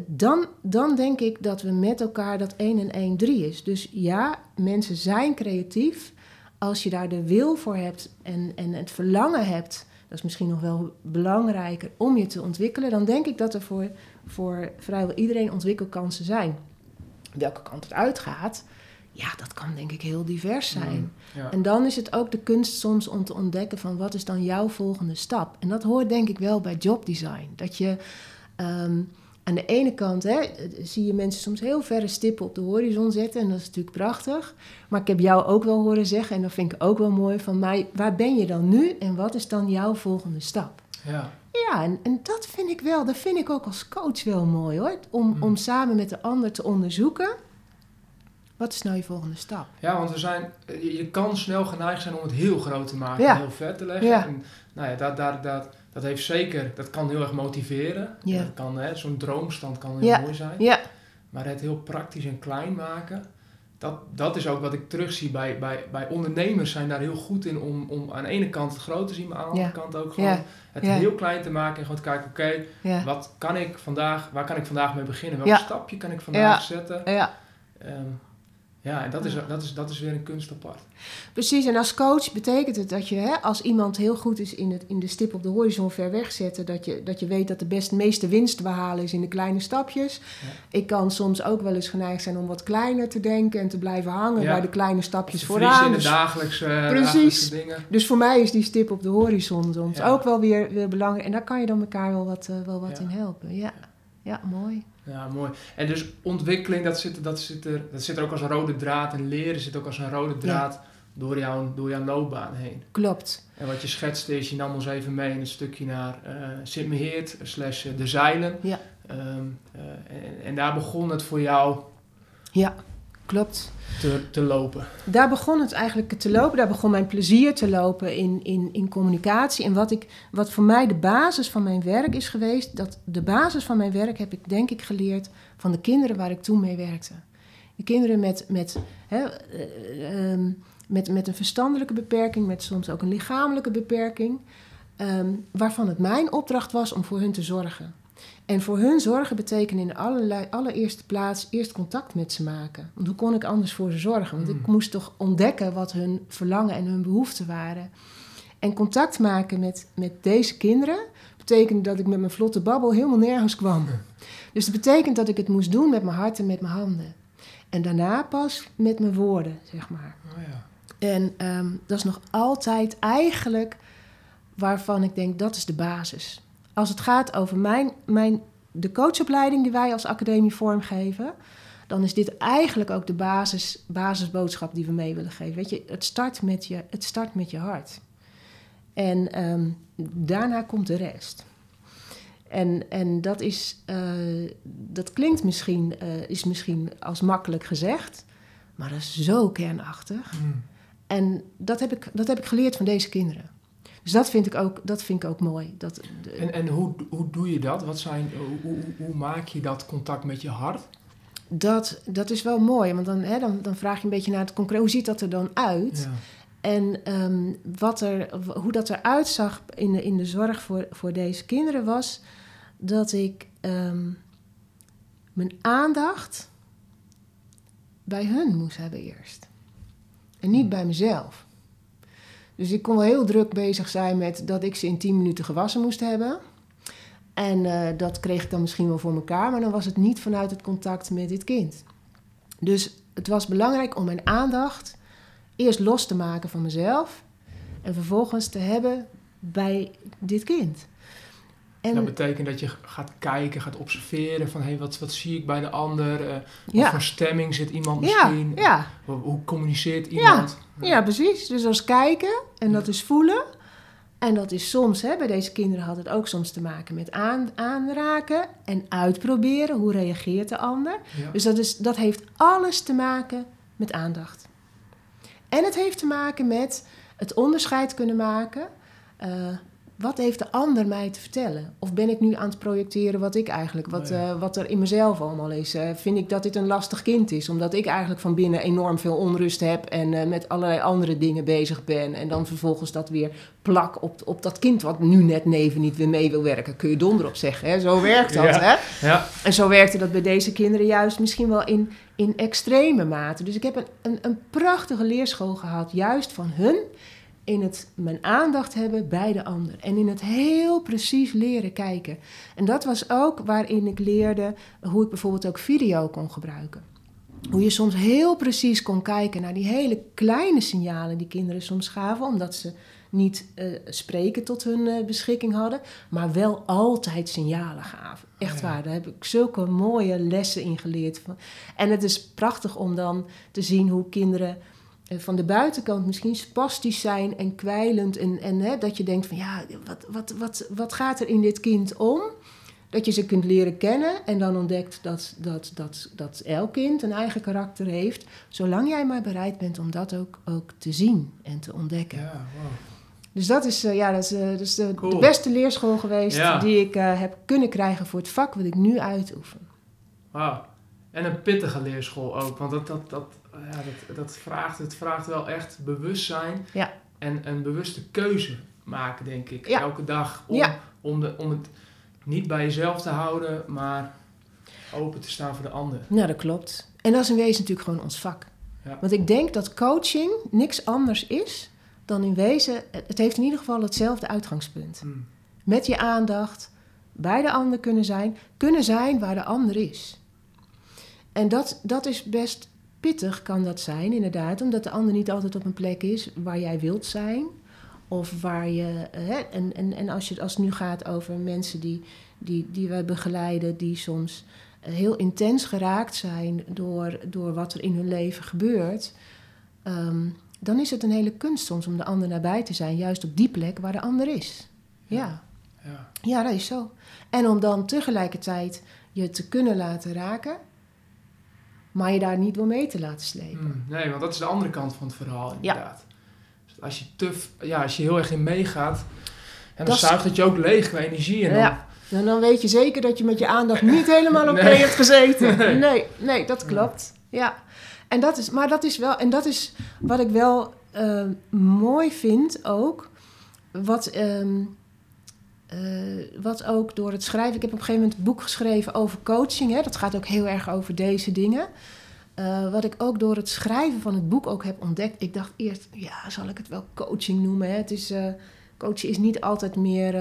Dan, dan denk ik dat we met elkaar dat 1 en 1 3 is. Dus ja, mensen zijn creatief als je daar de wil voor hebt en, en het verlangen hebt, dat is misschien nog wel belangrijker om je te ontwikkelen, dan denk ik dat er voor, voor vrijwel iedereen ontwikkelkansen zijn. Welke kant het uitgaat, ja, dat kan denk ik heel divers zijn. Mm, Ja. En dan is het ook de kunst soms om te ontdekken van wat is dan jouw volgende stap. En dat hoort denk ik wel bij jobdesign. Dat je ehm, aan de ene kant hè, zie je mensen soms heel verre stippen op de horizon zetten. En dat is natuurlijk prachtig. Maar ik heb jou ook wel horen zeggen, en dat vind ik ook wel mooi, van mij, waar ben je dan nu en wat is dan jouw volgende stap? ja. Ja, en, en dat vind ik wel, dat vind ik ook als coach wel mooi hoor. Om, Mm. om samen met de ander te onderzoeken. Wat is nou je volgende stap? Ja, want we zijn, je, kan snel geneigd zijn om het heel groot te maken Ja. en heel ver te leggen. Ja. En, nou ja, dat, dat, dat, dat heeft zeker, dat kan heel erg motiveren. Ja. Dat kan, hè, zo'n droomstand kan heel Ja. mooi zijn. Ja, Maar het heel praktisch en klein maken, dat, dat is ook wat ik terugzie bij, bij, bij ondernemers zijn daar heel goed in om, om aan de ene kant het groot te zien, maar aan de andere kant ook gewoon het heel klein te maken en gewoon te kijken, oké, wat kan ik vandaag, waar kan ik vandaag mee beginnen? Welk stapje kan ik vandaag zetten? ja. Ja, en dat is, dat, is, dat is weer een kunst apart. Precies, en als coach betekent het dat je, hè, als iemand heel goed is in, het, in de stip op de horizon ver wegzetten, dat je, dat je weet dat de best, meeste winst te behalen is in de kleine stapjes. Ja. Ik kan soms ook wel eens geneigd zijn om wat kleiner te denken en te blijven hangen Ja. bij de kleine stapjes vooraan. in de Dus, dagelijkse, Precies. dagelijkse dingen. dus voor mij is die stip op de horizon soms Ja. ook wel weer, weer belangrijk. En daar kan je dan elkaar wel wat, eh, wel wat in helpen. Ja. ja, mooi. Ja, mooi. En dus ontwikkeling, dat zit, dat, zit er, dat zit er ook als een rode draad. En leren zit ook als een rode draad door, jouw, door jouw loopbaan heen. Klopt. En wat je schetste is, je nam ons even mee in een stukje naar eh Sint-Meheert, slash eh, de zeilen. Ja. Ehm, eh, en, en daar begon het voor jou Ja, klopt. te, te lopen. daar begon het eigenlijk te lopen. Daar begon mijn plezier te lopen in, in, in communicatie. En wat, ik, wat voor mij de basis van mijn werk is geweest... Dat de basis van mijn werk heb ik denk ik geleerd van de kinderen waar ik toen mee werkte. De kinderen met, met, hè, eh, ehm, met, met een verstandelijke beperking... met soms ook een lichamelijke beperking... ehm, waarvan het mijn opdracht was om voor hun te zorgen. En voor hun zorgen betekent in de allerlei, allereerste plaats eerst contact met ze maken. Want hoe kon ik anders voor ze zorgen? Want ik Mm. moest toch ontdekken wat hun verlangen en hun behoeften waren. En contact maken met, met deze kinderen betekende dat ik met mijn vlotte babbel helemaal nergens kwam. Dus dat betekent dat ik het moest doen met mijn hart en met mijn handen. En daarna pas met mijn woorden, zeg maar. Oh ja. En ehm, dat is nog altijd eigenlijk waarvan ik denk dat is de basis. Als het gaat over mijn, mijn, de coachopleiding die wij als academie vormgeven, dan is dit eigenlijk ook de basis, basisboodschap die we mee willen geven. Weet je, het start met je, het start met je hart. En ehm, daarna komt de rest. En, en dat, is, eh, dat klinkt misschien, eh, is misschien als makkelijk gezegd, maar dat is zo kernachtig. Mm. En dat heb ik, dat heb ik geleerd van deze kinderen. Dus dat vind ik ook, dat vind ik ook mooi. Dat, de- En, en hoe, hoe doe je dat? Wat zijn, hoe, hoe, hoe maak je dat contact met je hart? dat, dat is wel mooi, want dan, hè, dan, dan vraag je een beetje naar het concreet. Hoe ziet dat er dan uit? Ja. En ehm, wat er, hoe dat eruit zag in de, in de zorg voor, voor deze kinderen was dat ik ehm, mijn aandacht bij hun moest hebben eerst. En niet bij mezelf. Dus ik kon wel heel druk bezig zijn met dat ik ze in 10 minuten gewassen moest hebben. En eh, dat kreeg ik dan misschien wel voor elkaar, maar dan was het niet vanuit het contact met dit kind. Dus het was belangrijk om mijn aandacht eerst los te maken van mezelf en vervolgens te hebben bij dit kind. En Dat betekent dat je gaat kijken, gaat observeren van hey, wat, wat zie ik bij de ander? Wat ja, voor stemming zit iemand misschien? ja, Hoe, hoe communiceert iemand? ja, precies. Dus dat is kijken en dat is voelen. En dat is soms, hè, bij deze kinderen had het ook soms te maken met aan, aanraken en uitproberen. Hoe reageert de ander? Dus dat, is, dat heeft alles te maken met aandacht. En het heeft te maken met het onderscheid kunnen maken. eh, wat heeft de ander mij te vertellen? Of ben ik nu aan het projecteren wat ik eigenlijk, wat, Oh ja. eh, wat er in mezelf allemaal is? Eh, vind ik dat dit een lastig kind is, omdat ik eigenlijk van binnen enorm veel onrust heb en eh, met allerlei andere dingen bezig ben. En dan vervolgens dat weer plak op, op dat kind wat nu net neven niet weer mee wil werken. Kun je donder op zeggen, hè? Zo werkt dat, Ja. hè? Ja. En zo werkte dat bij deze kinderen juist misschien wel in, in extreme mate. Dus ik heb een, een, een prachtige leerschool gehad, juist van hun, in het mijn aandacht hebben bij de ander. En in het heel precies leren kijken. En dat was ook waarin ik leerde hoe ik bijvoorbeeld ook video kon gebruiken. Hoe je soms heel precies kon kijken naar die hele kleine signalen die kinderen soms gaven, omdat ze niet eh, spreken tot hun eh, beschikking hadden, maar wel altijd signalen gaven. Echt Ja. waar, daar heb ik zulke mooie lessen in geleerd. En het is prachtig om dan te zien hoe kinderen van de buitenkant misschien spastisch zijn en kwijlend. En, en hè, dat je denkt van ja, wat, wat, wat, wat gaat er in dit kind om? Dat je ze kunt leren kennen en dan ontdekt dat, dat, dat, dat elk kind een eigen karakter heeft. Zolang jij maar bereid bent om dat ook, ook te zien en te ontdekken. Ja, wow. Dus dat is, uh, ja, dat is, uh, dat is de, Cool. de beste leerschool geweest Ja. die ik uh, heb kunnen krijgen voor het vak wat ik nu uitoefen. Wauw. En een pittige leerschool ook. Want dat, dat, dat, ja, dat, dat vraagt, het vraagt wel echt bewustzijn. Ja. En een bewuste keuze maken, denk ik. Ja. Elke dag. Om, om, de, om het niet bij jezelf te houden, maar open te staan voor de ander. Nou, dat klopt. En dat is in wezen natuurlijk gewoon ons vak. Want ik denk dat coaching niks anders is dan in wezen... Het heeft in ieder geval hetzelfde uitgangspunt. Hm. Met je aandacht bij de ander kunnen zijn. Kunnen zijn waar de ander is. En dat, dat is best pittig, kan dat zijn, inderdaad. Omdat de ander niet altijd op een plek is waar jij wilt zijn. Of waar je... Hè, en en, en als, je, als het nu gaat over mensen die, die, die wij begeleiden... die soms heel intens geraakt zijn door, door wat er in hun leven gebeurt... ehm, dan is het een hele kunst soms om de ander nabij te zijn... juist op die plek waar de ander is. ja. Ja. Ja, dat is zo. En om dan tegelijkertijd je te kunnen laten raken, maar je daar niet door mee te laten slepen. Hm, Nee, want dat is de andere kant van het verhaal, inderdaad. Dus als je te, ja, als je heel erg in meegaat, en dan zuigt het je ook leeg qua energie. En dan, Ja. En dan weet je zeker dat je met je aandacht niet helemaal oké Nee. hebt gezeten. Nee. Nee, nee, dat klopt. Ja. En dat is, maar dat is wel, en dat is wat ik wel eh, mooi vind ook. Wat, ehm, eh, wat ook door het schrijven. Ik heb op een gegeven moment een boek geschreven over coaching. Hè. Dat gaat ook heel erg over deze dingen. Eh, wat ik ook door het schrijven van het boek ook heb ontdekt. Ik dacht eerst, ja, zal ik het wel coaching noemen? Hè? Het is, eh, coachen is niet altijd meer.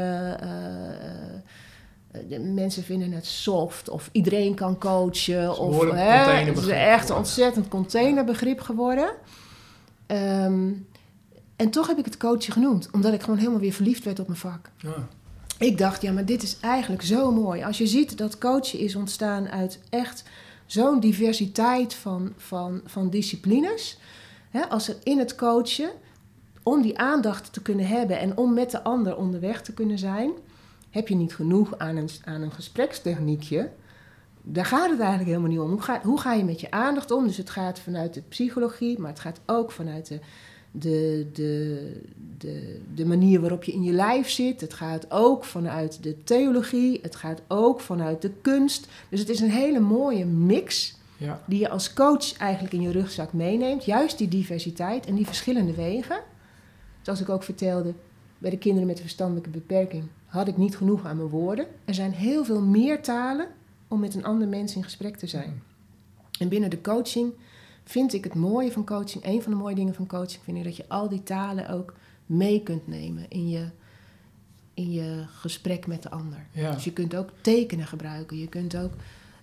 de mensen vinden het soft of iedereen kan coachen. een Of, hè, het is echt een ontzettend containerbegrip geworden. Ehm, en toch heb ik het coachen genoemd, omdat ik gewoon helemaal weer verliefd werd op mijn vak. Ja. Ik dacht, ja, maar dit is eigenlijk zo mooi. Als je ziet dat coachen is ontstaan uit echt zo'n diversiteit van, van, van disciplines. Als er in het coachen, om die aandacht te kunnen hebben en om met de ander onderweg te kunnen zijn, heb je niet genoeg aan een, aan een gesprekstechniekje. Daar gaat het eigenlijk helemaal niet om. Hoe ga, hoe ga je met je aandacht om? Dus het gaat vanuit de psychologie, maar het gaat ook vanuit de, de, de, de, de manier waarop je in je lijf zit. Het gaat ook vanuit de theologie. Het gaat ook vanuit de kunst. Dus het is een hele mooie mix Ja. die je als coach eigenlijk in je rugzak meeneemt. Juist die diversiteit en die verschillende wegen. Zoals ik ook vertelde, bij de kinderen met een verstandelijke beperking had ik niet genoeg aan mijn woorden. Er zijn heel veel meer talen om met een ander mens in gesprek te zijn. En binnen de coaching vind ik het mooie van coaching, een van de mooie dingen van coaching, vind ik dat je al die talen ook mee kunt nemen in je, in je gesprek met de ander. Ja. Dus je kunt ook tekenen gebruiken, je kunt ook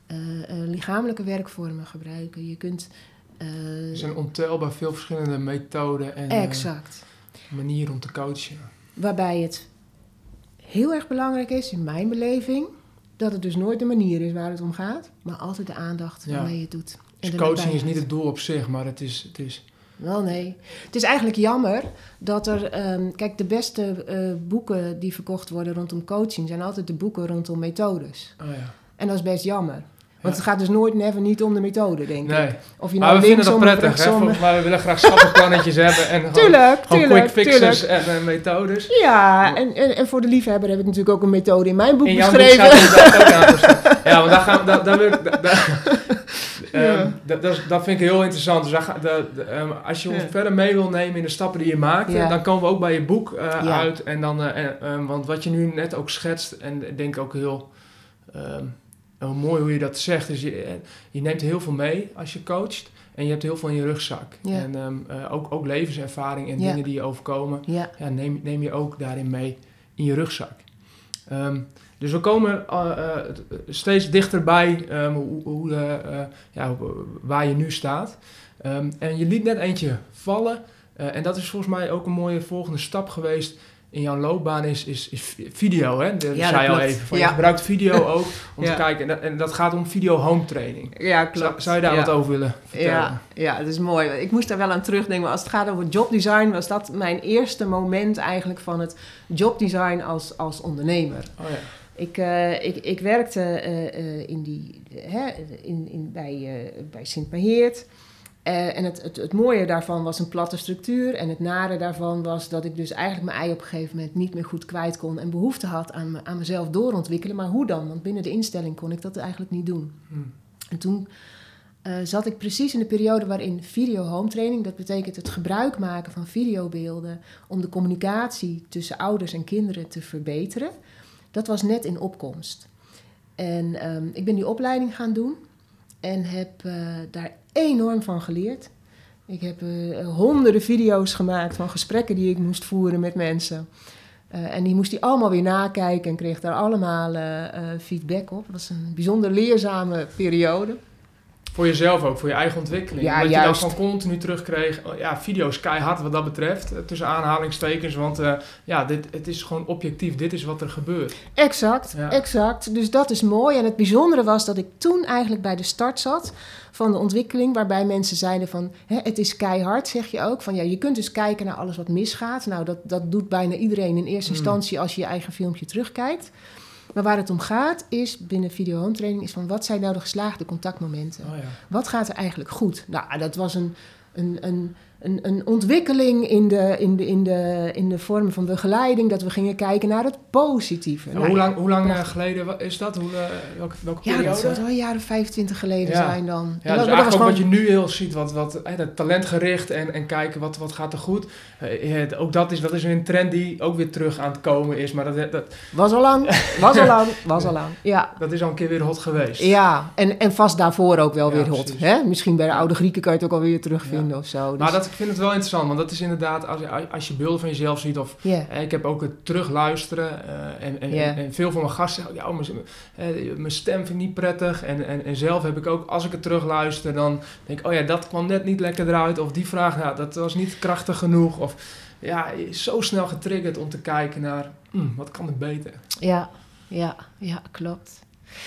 eh, eh, lichamelijke werkvormen gebruiken, je kunt. eh, Er zijn ontelbaar veel verschillende methoden en eh, exact. manieren om te coachen. Waarbij het heel erg belangrijk is, in mijn beleving, dat het dus nooit de manier is waar het om gaat, maar altijd de aandacht Ja. waarmee je het doet. Dus coaching is niet het doel op zich, maar het is... Het is Wel nee. Het is eigenlijk jammer dat er. ehm, kijk, de beste eh, boeken die verkocht worden rondom coaching zijn altijd de boeken rondom methodes. oh ja. En dat is best jammer. Want Ja. het gaat dus nooit never niet om de methode, denk Nee, ik. Of je maar nou we vinden dat prettig, hè? rechtsom- Maar we willen graag stappenplannetjes hebben en gewoon, Tuurlijk, gewoon tuurlijk, quick fixes tuurlijk. en eh, methodes. Ja, en, en, en voor de liefhebber heb ik natuurlijk ook een methode in mijn boek In stappen. Ja, want daar gaan we, daar, daar wil ik, daar- Ehm, dat, dat, is- dat vind ik heel interessant. Dus daar ga, de, de, ehm, als je ons Ja. verder mee wil nemen in de stappen die je maakt, Ja. dan komen we ook bij je boek eh, Ja. uit. En dan, eh, ehm, want wat je nu net ook schetst, en ik denk ook heel, ehm, heel mooi hoe je dat zegt, is je, eh, je neemt heel veel mee als je coacht. En je hebt heel veel in je rugzak. Ja. En ehm, eh, ook, ook levenservaring en Ja. dingen die je overkomen Ja, ja, neem, neem je ook daarin mee in je rugzak. Ehm, dus we komen eh, eh, steeds dichterbij ehm, hoe, hoe, eh, eh, ja, waar je nu staat. Ehm, en je liet net eentje vallen. eh, en dat is volgens mij ook een mooie volgende stap geweest. in jouw loopbaan is, is, is video, hè? Dat Ja, zei dat al klopt. even. Van, Ja. Je gebruikt video ook om Ja. te kijken. En dat, en dat gaat om video home training. Ja, Zou, zou je daar wat over willen vertellen? Ja, ja, dat is mooi. Ik moest daar wel aan terugdenken. Maar als het gaat over jobdesign, was dat mijn eerste moment eigenlijk van het jobdesign als, als ondernemer. Oh ja. Ik, eh, ik, ik werkte eh, eh, in die, hè, in, in, bij, bij Sint Maheert. En het, het, het mooie daarvan was een platte structuur. En het nare daarvan was dat ik dus eigenlijk mijn ei op een gegeven moment niet meer goed kwijt kon. En behoefte had aan, aan mezelf doorontwikkelen. Maar hoe dan? Want binnen de instelling kon ik dat eigenlijk niet doen. Hm. En toen zat ik precies in de periode waarin video home training, dat betekent het gebruik maken van videobeelden om de communicatie tussen ouders en kinderen te verbeteren, dat was net in opkomst. En ehm, ik ben die opleiding gaan doen en heb eh, daar enorm van geleerd. Ik heb eh, honderden video's gemaakt van gesprekken die ik moest voeren met mensen. Eh, en die moest hij allemaal weer nakijken en kreeg daar allemaal feedback op. Het was een bijzonder leerzame periode. Voor jezelf ook, voor je eigen ontwikkeling. Ja, dat je dan gewoon continu terugkreeg. oh, Ja, video is keihard wat dat betreft. eh, Tussen aanhalingstekens. Want eh, ja, dit, het is gewoon objectief. Dit is wat er gebeurt. Exact, Ja. exact. Dus dat is mooi. En het bijzondere was dat ik toen eigenlijk bij de start zat van de ontwikkeling, waarbij mensen zeiden van, hè, het is keihard, zeg je ook. Van ja, je kunt dus kijken naar alles wat misgaat. Nou, dat, dat doet bijna iedereen in eerste Hmm. instantie als je je eigen filmpje terugkijkt. Maar waar het om gaat is, binnen video home training, is van wat zijn nou de geslaagde contactmomenten? Oh ja. Wat gaat er eigenlijk goed? Nou, dat was een, een, een, een, een ontwikkeling in de, in, de, in, de, in de vorm van begeleiding, dat we gingen kijken naar het positieve. Nou, hoe lang, hoe lang eh, prachtig. geleden is dat? Hoe, eh, welke welke Ja, periode? dat zou wel jaren 25 geleden Ja. zijn dan. Ja, dus dat- dat eigenlijk wat je nu heel ziet, wat, wat hè, dat talentgericht en, en kijken wat, wat gaat er goed. Eh, ook dat is, dat is een trend die ook weer terug aan het komen is, maar dat, dat, Was al lang, was al lang, was al lang. Ja, dat is al een keer weer hot geweest. ja. En, en vast daarvoor ook wel Ja, weer hot. precies. Hè? Misschien bij de oude Grieken kan je het ook alweer terugvinden of zo. Dus, Maar dat, ik vind het wel interessant, want dat is inderdaad, als, je- als je beelden van jezelf ziet of Ik heb ook het terugluisteren eh, en, en, en, veel van mijn gasten zeggen, ja, mijn, mijn stem vind ik niet prettig. En, en, en zelf heb ik ook, als ik het terugluister, dan denk ik, oh ja, dat kwam net niet lekker eruit. Of die vraag, nou, dat was niet krachtig genoeg. Of ja, zo snel getriggerd om te kijken naar, hm, wat kan er beter? ja, ja, ja, klopt.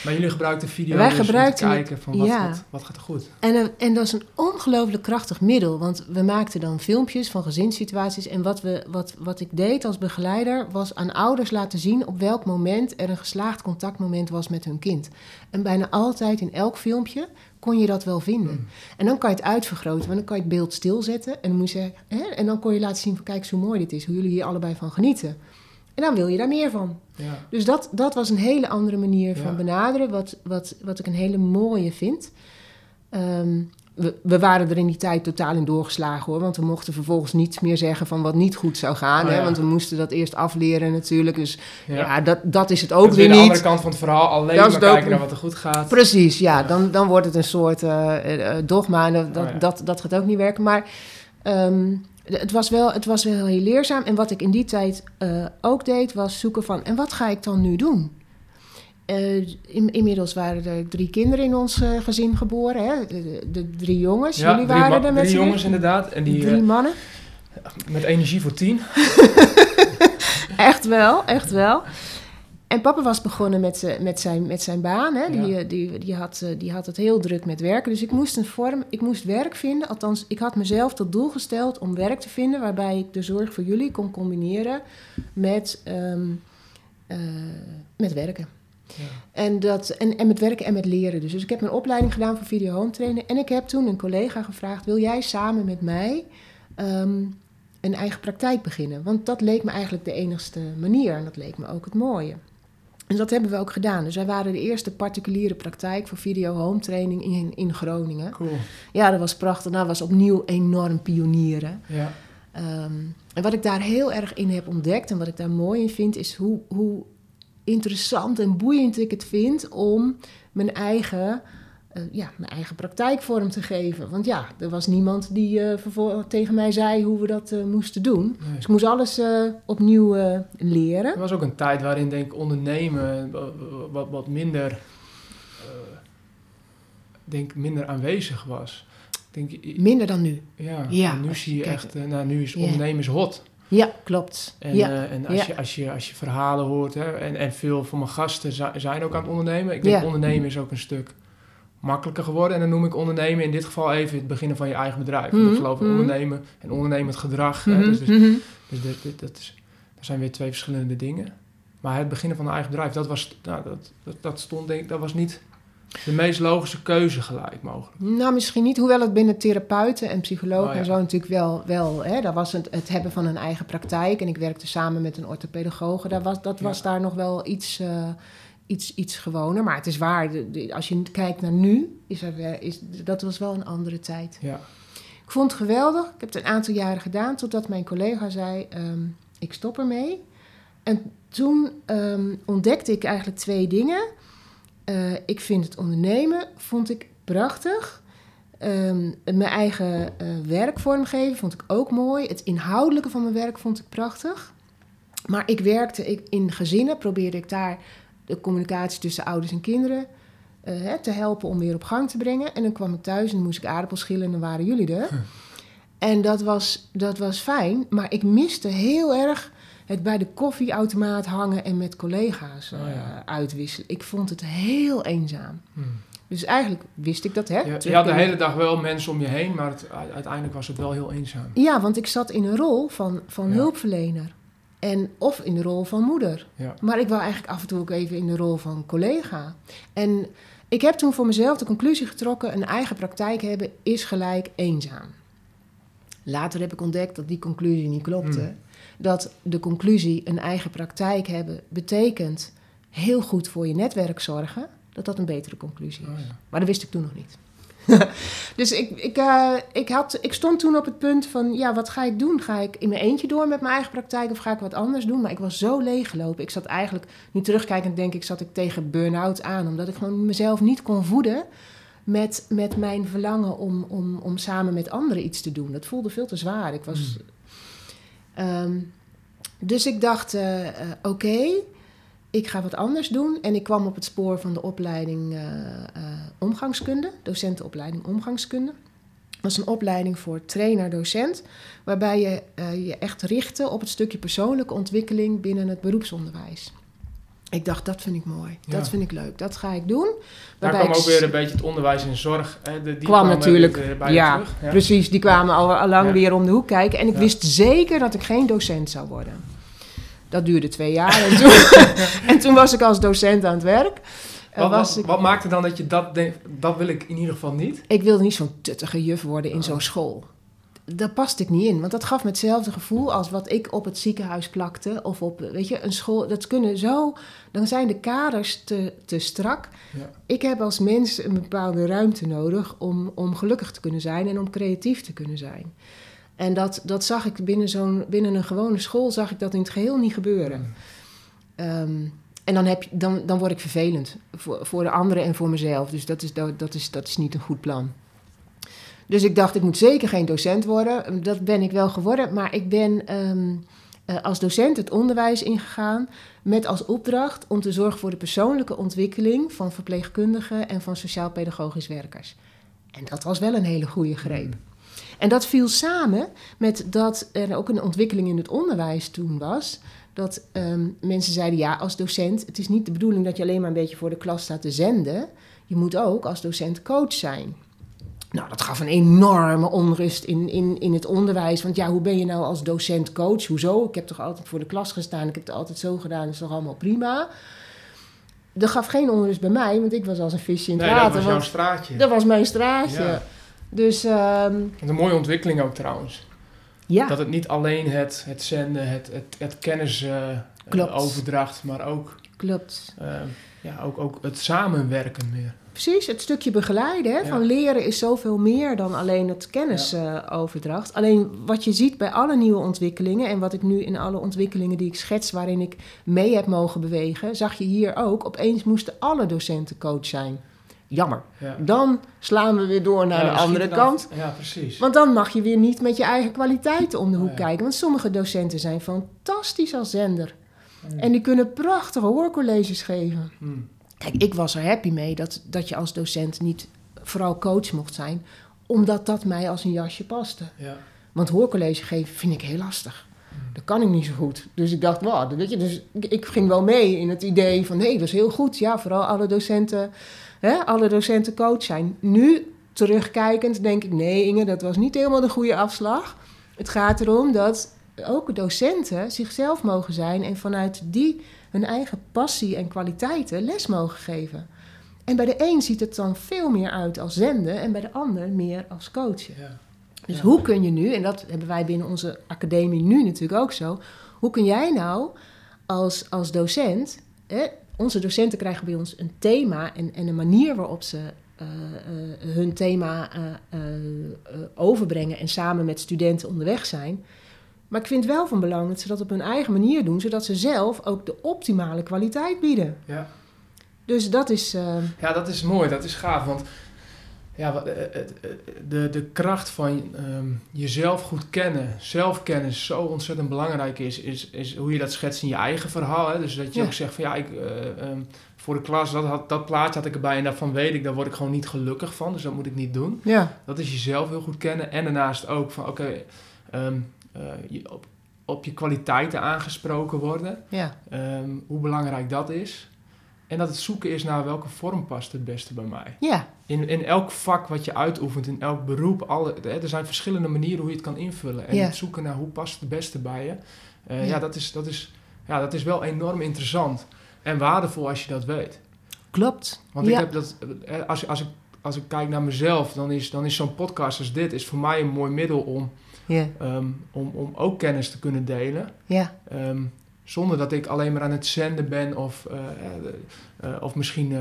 Maar jullie gebruikten video Wij dus om te kijken van wat, ja. wat, wat gaat er goed? En, eh, en dat is een ongelooflijk krachtig middel. Want we maakten dan filmpjes van gezinssituaties. En wat, we, wat, wat ik deed als begeleider was aan ouders laten zien op welk moment er een geslaagd contactmoment was met hun kind. En bijna altijd in elk filmpje kon je dat wel vinden. Hmm. En dan kan je het uitvergroten, want dan kan je het beeld stilzetten. En dan, moet je hè? en dan kon je laten zien van kijk eens hoe mooi dit is, hoe jullie hier allebei van genieten. En dan wil je daar meer van. Ja. Dus dat, dat was een hele andere manier van Ja. benaderen, wat, wat, wat ik een hele mooie vind. Ehm, we, we waren er in die tijd totaal in doorgeslagen hoor, want we mochten vervolgens niets meer zeggen van wat niet goed zou gaan. Oh, hè, want we moesten dat eerst afleren natuurlijk. Dus ja, Ja. dat, dat is het ook weer de niet. andere kant van het verhaal, alleen Dat maar kijken naar wat er goed gaat. Precies, ja, Ja. Dan, dan wordt het een soort eh, eh, dogma en dat, Oh, dat, dat gaat ook niet werken. Maar ehm, het, was wel, het was wel heel leerzaam. En wat ik in die tijd eh, ook deed, was zoeken van... en wat ga ik dan nu doen? Eh, in, inmiddels waren er drie kinderen in ons eh, gezin geboren. Hè? De, drie jongens, Ja, jullie drie, waren er met drie jongens inderdaad. En die drie mannen. met energie voor tien. Echt wel, echt wel. En papa was begonnen met, z'n- met, zijn, met zijn baan. Hè? Die, Ja. eh, die, die, had, eh, die had het heel druk met werken. Dus ik moest een vorm, ik moest werk vinden. Althans, ik had mezelf tot doel gesteld om werk te vinden waarbij ik de zorg voor jullie kon combineren met, ehm, eh, met werken. Ja. En, dat, en, en met werken en met leren. Dus. dus ik heb mijn opleiding gedaan voor video home trainen. En ik heb toen een collega gevraagd: wil jij samen met mij ehm, een eigen praktijk beginnen? Want dat leek me eigenlijk de enigste manier. En dat leek me ook het mooie. En dat hebben we ook gedaan. Dus wij waren de eerste particuliere praktijk voor video home training in, in Groningen. Cool. Ja, dat was prachtig. Nou, was opnieuw enorm pionieren. Ja. Ehm, en wat ik daar heel erg in heb ontdekt en wat ik daar mooi in vind, is hoe, hoe interessant en boeiend ik het vind om mijn eigen, eh, ja, mijn eigen praktijk vorm te geven. Want ja, er was niemand die eh, tegen mij zei hoe we dat eh, moesten doen. Nee. Dus ik moest alles opnieuw leren. Er was ook een tijd waarin denk ik ondernemen wa- wa- wat, wat minder, denk minder aanwezig was. Denk, Minder dan nu. ja, Ja, nu zie je kijkt- echt, nou nu is ondernemen is hot. Ja, klopt. En, ja. en als, Ja. je, als, je, als je verhalen hoort, hè, en, en veel van mijn gasten zi- zijn ook aan het ondernemen. Ik denk Ja. ondernemen is ook een stuk makkelijker geworden. En dan noem ik ondernemen in dit geval even het beginnen van je eigen bedrijf. Want Mhm, ik geloof in mhm. ondernemen en ondernemend gedrag. hè, Mhm, dus dus, mhm. dus dat, is, dat zijn weer twee verschillende dingen. Maar het beginnen van een eigen bedrijf, dat, was, nou, dat, dat, dat stond denk ik, dat was niet de meest logische keuze gelijk mogelijk. Nou, misschien niet. Hoewel het binnen therapeuten en psychologen Oh, ja. en zo natuurlijk wel... wel hè, daar was het, het hebben van een eigen praktijk. En ik werkte samen met een orthopedagoge. Daar was, dat was Ja. daar nog wel iets, eh, iets, iets gewoner. Maar het is waar. de- de- als je kijkt naar nu, is er, is, dat was wel een andere tijd. Ja, Ik vond het geweldig. Ik heb het een aantal jaren gedaan. Totdat mijn collega zei, ehm, ik stop ermee. En toen ehm, ontdekte ik eigenlijk twee dingen. Eh, ik vind het ondernemen vond ik prachtig. Ehm, mijn eigen eh, werk vormgeven vond ik ook mooi. Het inhoudelijke van mijn werk vond ik prachtig. Maar ik werkte ik, in gezinnen, probeerde ik daar de communicatie tussen ouders en kinderen eh, te helpen om weer op gang te brengen. En dan kwam ik thuis en dan moest ik aardappels schillen en dan waren jullie er. En dat was, dat was fijn, maar ik miste heel erg het bij de koffieautomaat hangen en met collega's eh, Oh ja. uitwisselen. Ik vond het heel eenzaam. hm. Dus eigenlijk wist ik dat, hè? je, had de hele dag wel mensen om je heen, maar het, uiteindelijk was het wel heel eenzaam. Ja, want ik zat in een rol van, van Ja. hulpverlener. En, of in de rol van moeder. Ja. Maar ik wou eigenlijk af en toe ook even in de rol van collega. En ik heb toen voor mezelf de conclusie getrokken: een eigen praktijk hebben is gelijk eenzaam. Later heb ik ontdekt dat die conclusie niet klopte. Hmm. Dat de conclusie een eigen praktijk hebben betekent heel goed voor je netwerk zorgen. Dat dat een betere conclusie is. Oh, ja. Maar dat wist ik toen nog niet. dus ik, ik, eh, ik, had, ik stond toen op het punt van, ja, wat ga ik doen? Ga ik in mijn eentje door met mijn eigen praktijk of ga ik wat anders doen? Maar ik was zo leeggelopen. Ik zat eigenlijk, nu terugkijkend denk ik, zat ik tegen burn-out aan. Omdat ik gewoon mezelf niet kon voeden met, met mijn verlangen om, om, om samen met anderen iets te doen. Dat voelde veel te zwaar. Ik was... Ehm, dus ik dacht, eh, eh, oké, ik ga wat anders doen. En ik kwam op het spoor van de opleiding eh, eh, omgangskunde, docentenopleiding omgangskunde. Dat was een opleiding voor trainer-docent, waarbij je eh, je echt richtte op het stukje persoonlijke ontwikkeling binnen het beroepsonderwijs. Ik dacht, dat vind ik mooi, Ja. dat vind ik leuk, dat ga ik doen. Daar kwam ik ook weer een beetje het onderwijs en zorg. Hè, de, die kwam natuurlijk, bij ja, terug. Ja. Precies, die kwamen al, al lang Ja. weer om de hoek kijken. En ik wist zeker dat ik geen docent zou worden. Dat duurde twee jaar. En toen, en toen was ik als docent aan het werk. Wat, was wat, ik, wat maakte dan dat je dat denkt, dat wil ik in ieder geval niet? ik wilde niet zo'n tuttige juf worden in Oh. zo'n school. Daar paste ik niet in, want dat gaf me hetzelfde gevoel als wat ik op het ziekenhuis plakte. Of op, weet je, een school. Dat kunnen zo, dan zijn de kaders te, te strak. Ja. Ik heb als mens een bepaalde ruimte nodig om, om gelukkig te kunnen zijn en om creatief te kunnen zijn. En dat, dat zag ik binnen, zo'n, binnen een gewone school, zag ik dat in het geheel niet gebeuren. Ehm, en dan, heb dan, dan word ik vervelend voor, voor de anderen en voor mezelf. Dus dat is, dat, dat, is, dat is niet een goed plan. Dus ik dacht, ik moet zeker geen docent worden. Dat ben ik wel geworden, maar ik ben ehm, eh, als docent het onderwijs ingegaan met als opdracht om te zorgen voor de persoonlijke ontwikkeling van verpleegkundigen en van sociaal-pedagogisch werkers. En dat was wel een hele goede greep. En dat viel samen met dat er ook een ontwikkeling in het onderwijs toen was. Dat ehm, mensen zeiden, ja, als docent, het is niet de bedoeling dat je alleen maar een beetje voor de klas staat te zenden. Je moet ook als docent coach zijn. Nou, dat gaf een enorme onrust in, in, in het onderwijs. Want ja, hoe ben je nou als docent coach? Hoezo? Ik heb toch altijd voor de klas gestaan, ik heb het altijd zo gedaan, dat is toch allemaal prima? Dat gaf geen onrust bij mij, want ik was als een visje in het Nee, dat water. was jouw straatje. dat was mijn straatje. Ja. Dus ehm, Wat Een mooie ontwikkeling ook trouwens. ja, Dat het niet alleen het, het zenden, het, het, het kennis eh, maar ook, klopt. eh, ja, ook, ook het samenwerken meer. Precies, het stukje begeleiden hè, Ja. van leren is zoveel meer dan alleen het kennisoverdracht. alleen wat je ziet bij alle nieuwe ontwikkelingen en wat ik nu in alle ontwikkelingen die ik schets waarin ik mee heb mogen bewegen, zag je hier ook, opeens moesten alle docenten coach zijn. Jammer. Ja. Dan slaan we weer door naar Ja, de andere dan- kant. Ja, precies. Want dan mag je weer niet met je eigen kwaliteiten om de hoek Oh ja. kijken. Want sommige docenten zijn fantastisch als zender. Hmm. En die kunnen prachtige hoorcolleges geven. Hmm. Kijk, ik was er happy mee dat, dat je als docent niet vooral coach mocht zijn, omdat dat mij als een jasje paste. Ja. Want hoorcollege geven vind ik heel lastig. Hmm. Dat kan ik niet zo goed. Dus ik dacht, wow, weet je, dus ik, ging wel mee in het idee van, nee, dat is heel goed. Ja, vooral alle docenten, hè, alle docenten coach zijn. Nu, terugkijkend, denk ik, nee Inge, dat was niet helemaal de goede afslag. Het gaat erom dat ook docenten zichzelf mogen zijn en vanuit die hun eigen passie en kwaliteiten les mogen geven. En bij de een ziet het dan veel meer uit als zenden en bij de ander meer als coachen. Ja. Dus Ja. hoe kun je nu, en dat hebben wij binnen onze academie nu natuurlijk ook zo, hoe kun jij nou als, als docent, hè, onze docenten krijgen bij ons een thema en, en een manier waarop ze eh, eh, hun thema eh, overbrengen en samen met studenten onderweg zijn. Maar ik vind wel van belang dat ze dat op hun eigen manier doen, zodat ze zelf ook de optimale kwaliteit bieden. Ja. Dus dat is. Ja, dat is mooi, dat is gaaf. Want ja, eh, het- eh, de, de kracht van ehm, jezelf goed kennen, zelfkennis zo ontzettend belangrijk is, is, is hoe je dat schetst in je eigen verhaal. Hè? Dus dat je Ja. ook zegt van ja, ik, eh, ehm, voor de klas, dat, had, dat plaatje had ik erbij en daarvan weet ik, daar word ik gewoon niet gelukkig van. Dus dat moet ik niet doen. ja, Dat is jezelf heel goed kennen. En daarnaast ook van oké, ehm, eh, op, op je kwaliteiten aangesproken worden. ja, hoe belangrijk dat is. En dat het zoeken is naar welke vorm past het beste bij mij. ja, In, in elk vak wat je uitoefent, in elk beroep, alle, hè, er zijn verschillende manieren hoe je het kan invullen. En Ja. het zoeken naar hoe past het beste bij je, eh, Ja. ja. dat, is, dat, is, ja, dat is wel enorm interessant en waardevol als je dat weet. klopt. Want ik heb dat, eh, als, als, ik, als ik kijk naar mezelf, dan is, dan is zo'n podcast als dit is voor mij een mooi middel om, Ja, ehm, om, om ook kennis te kunnen delen. ja, Ehm, zonder dat ik alleen maar aan het zenden ben of, eh, eh, of misschien eh,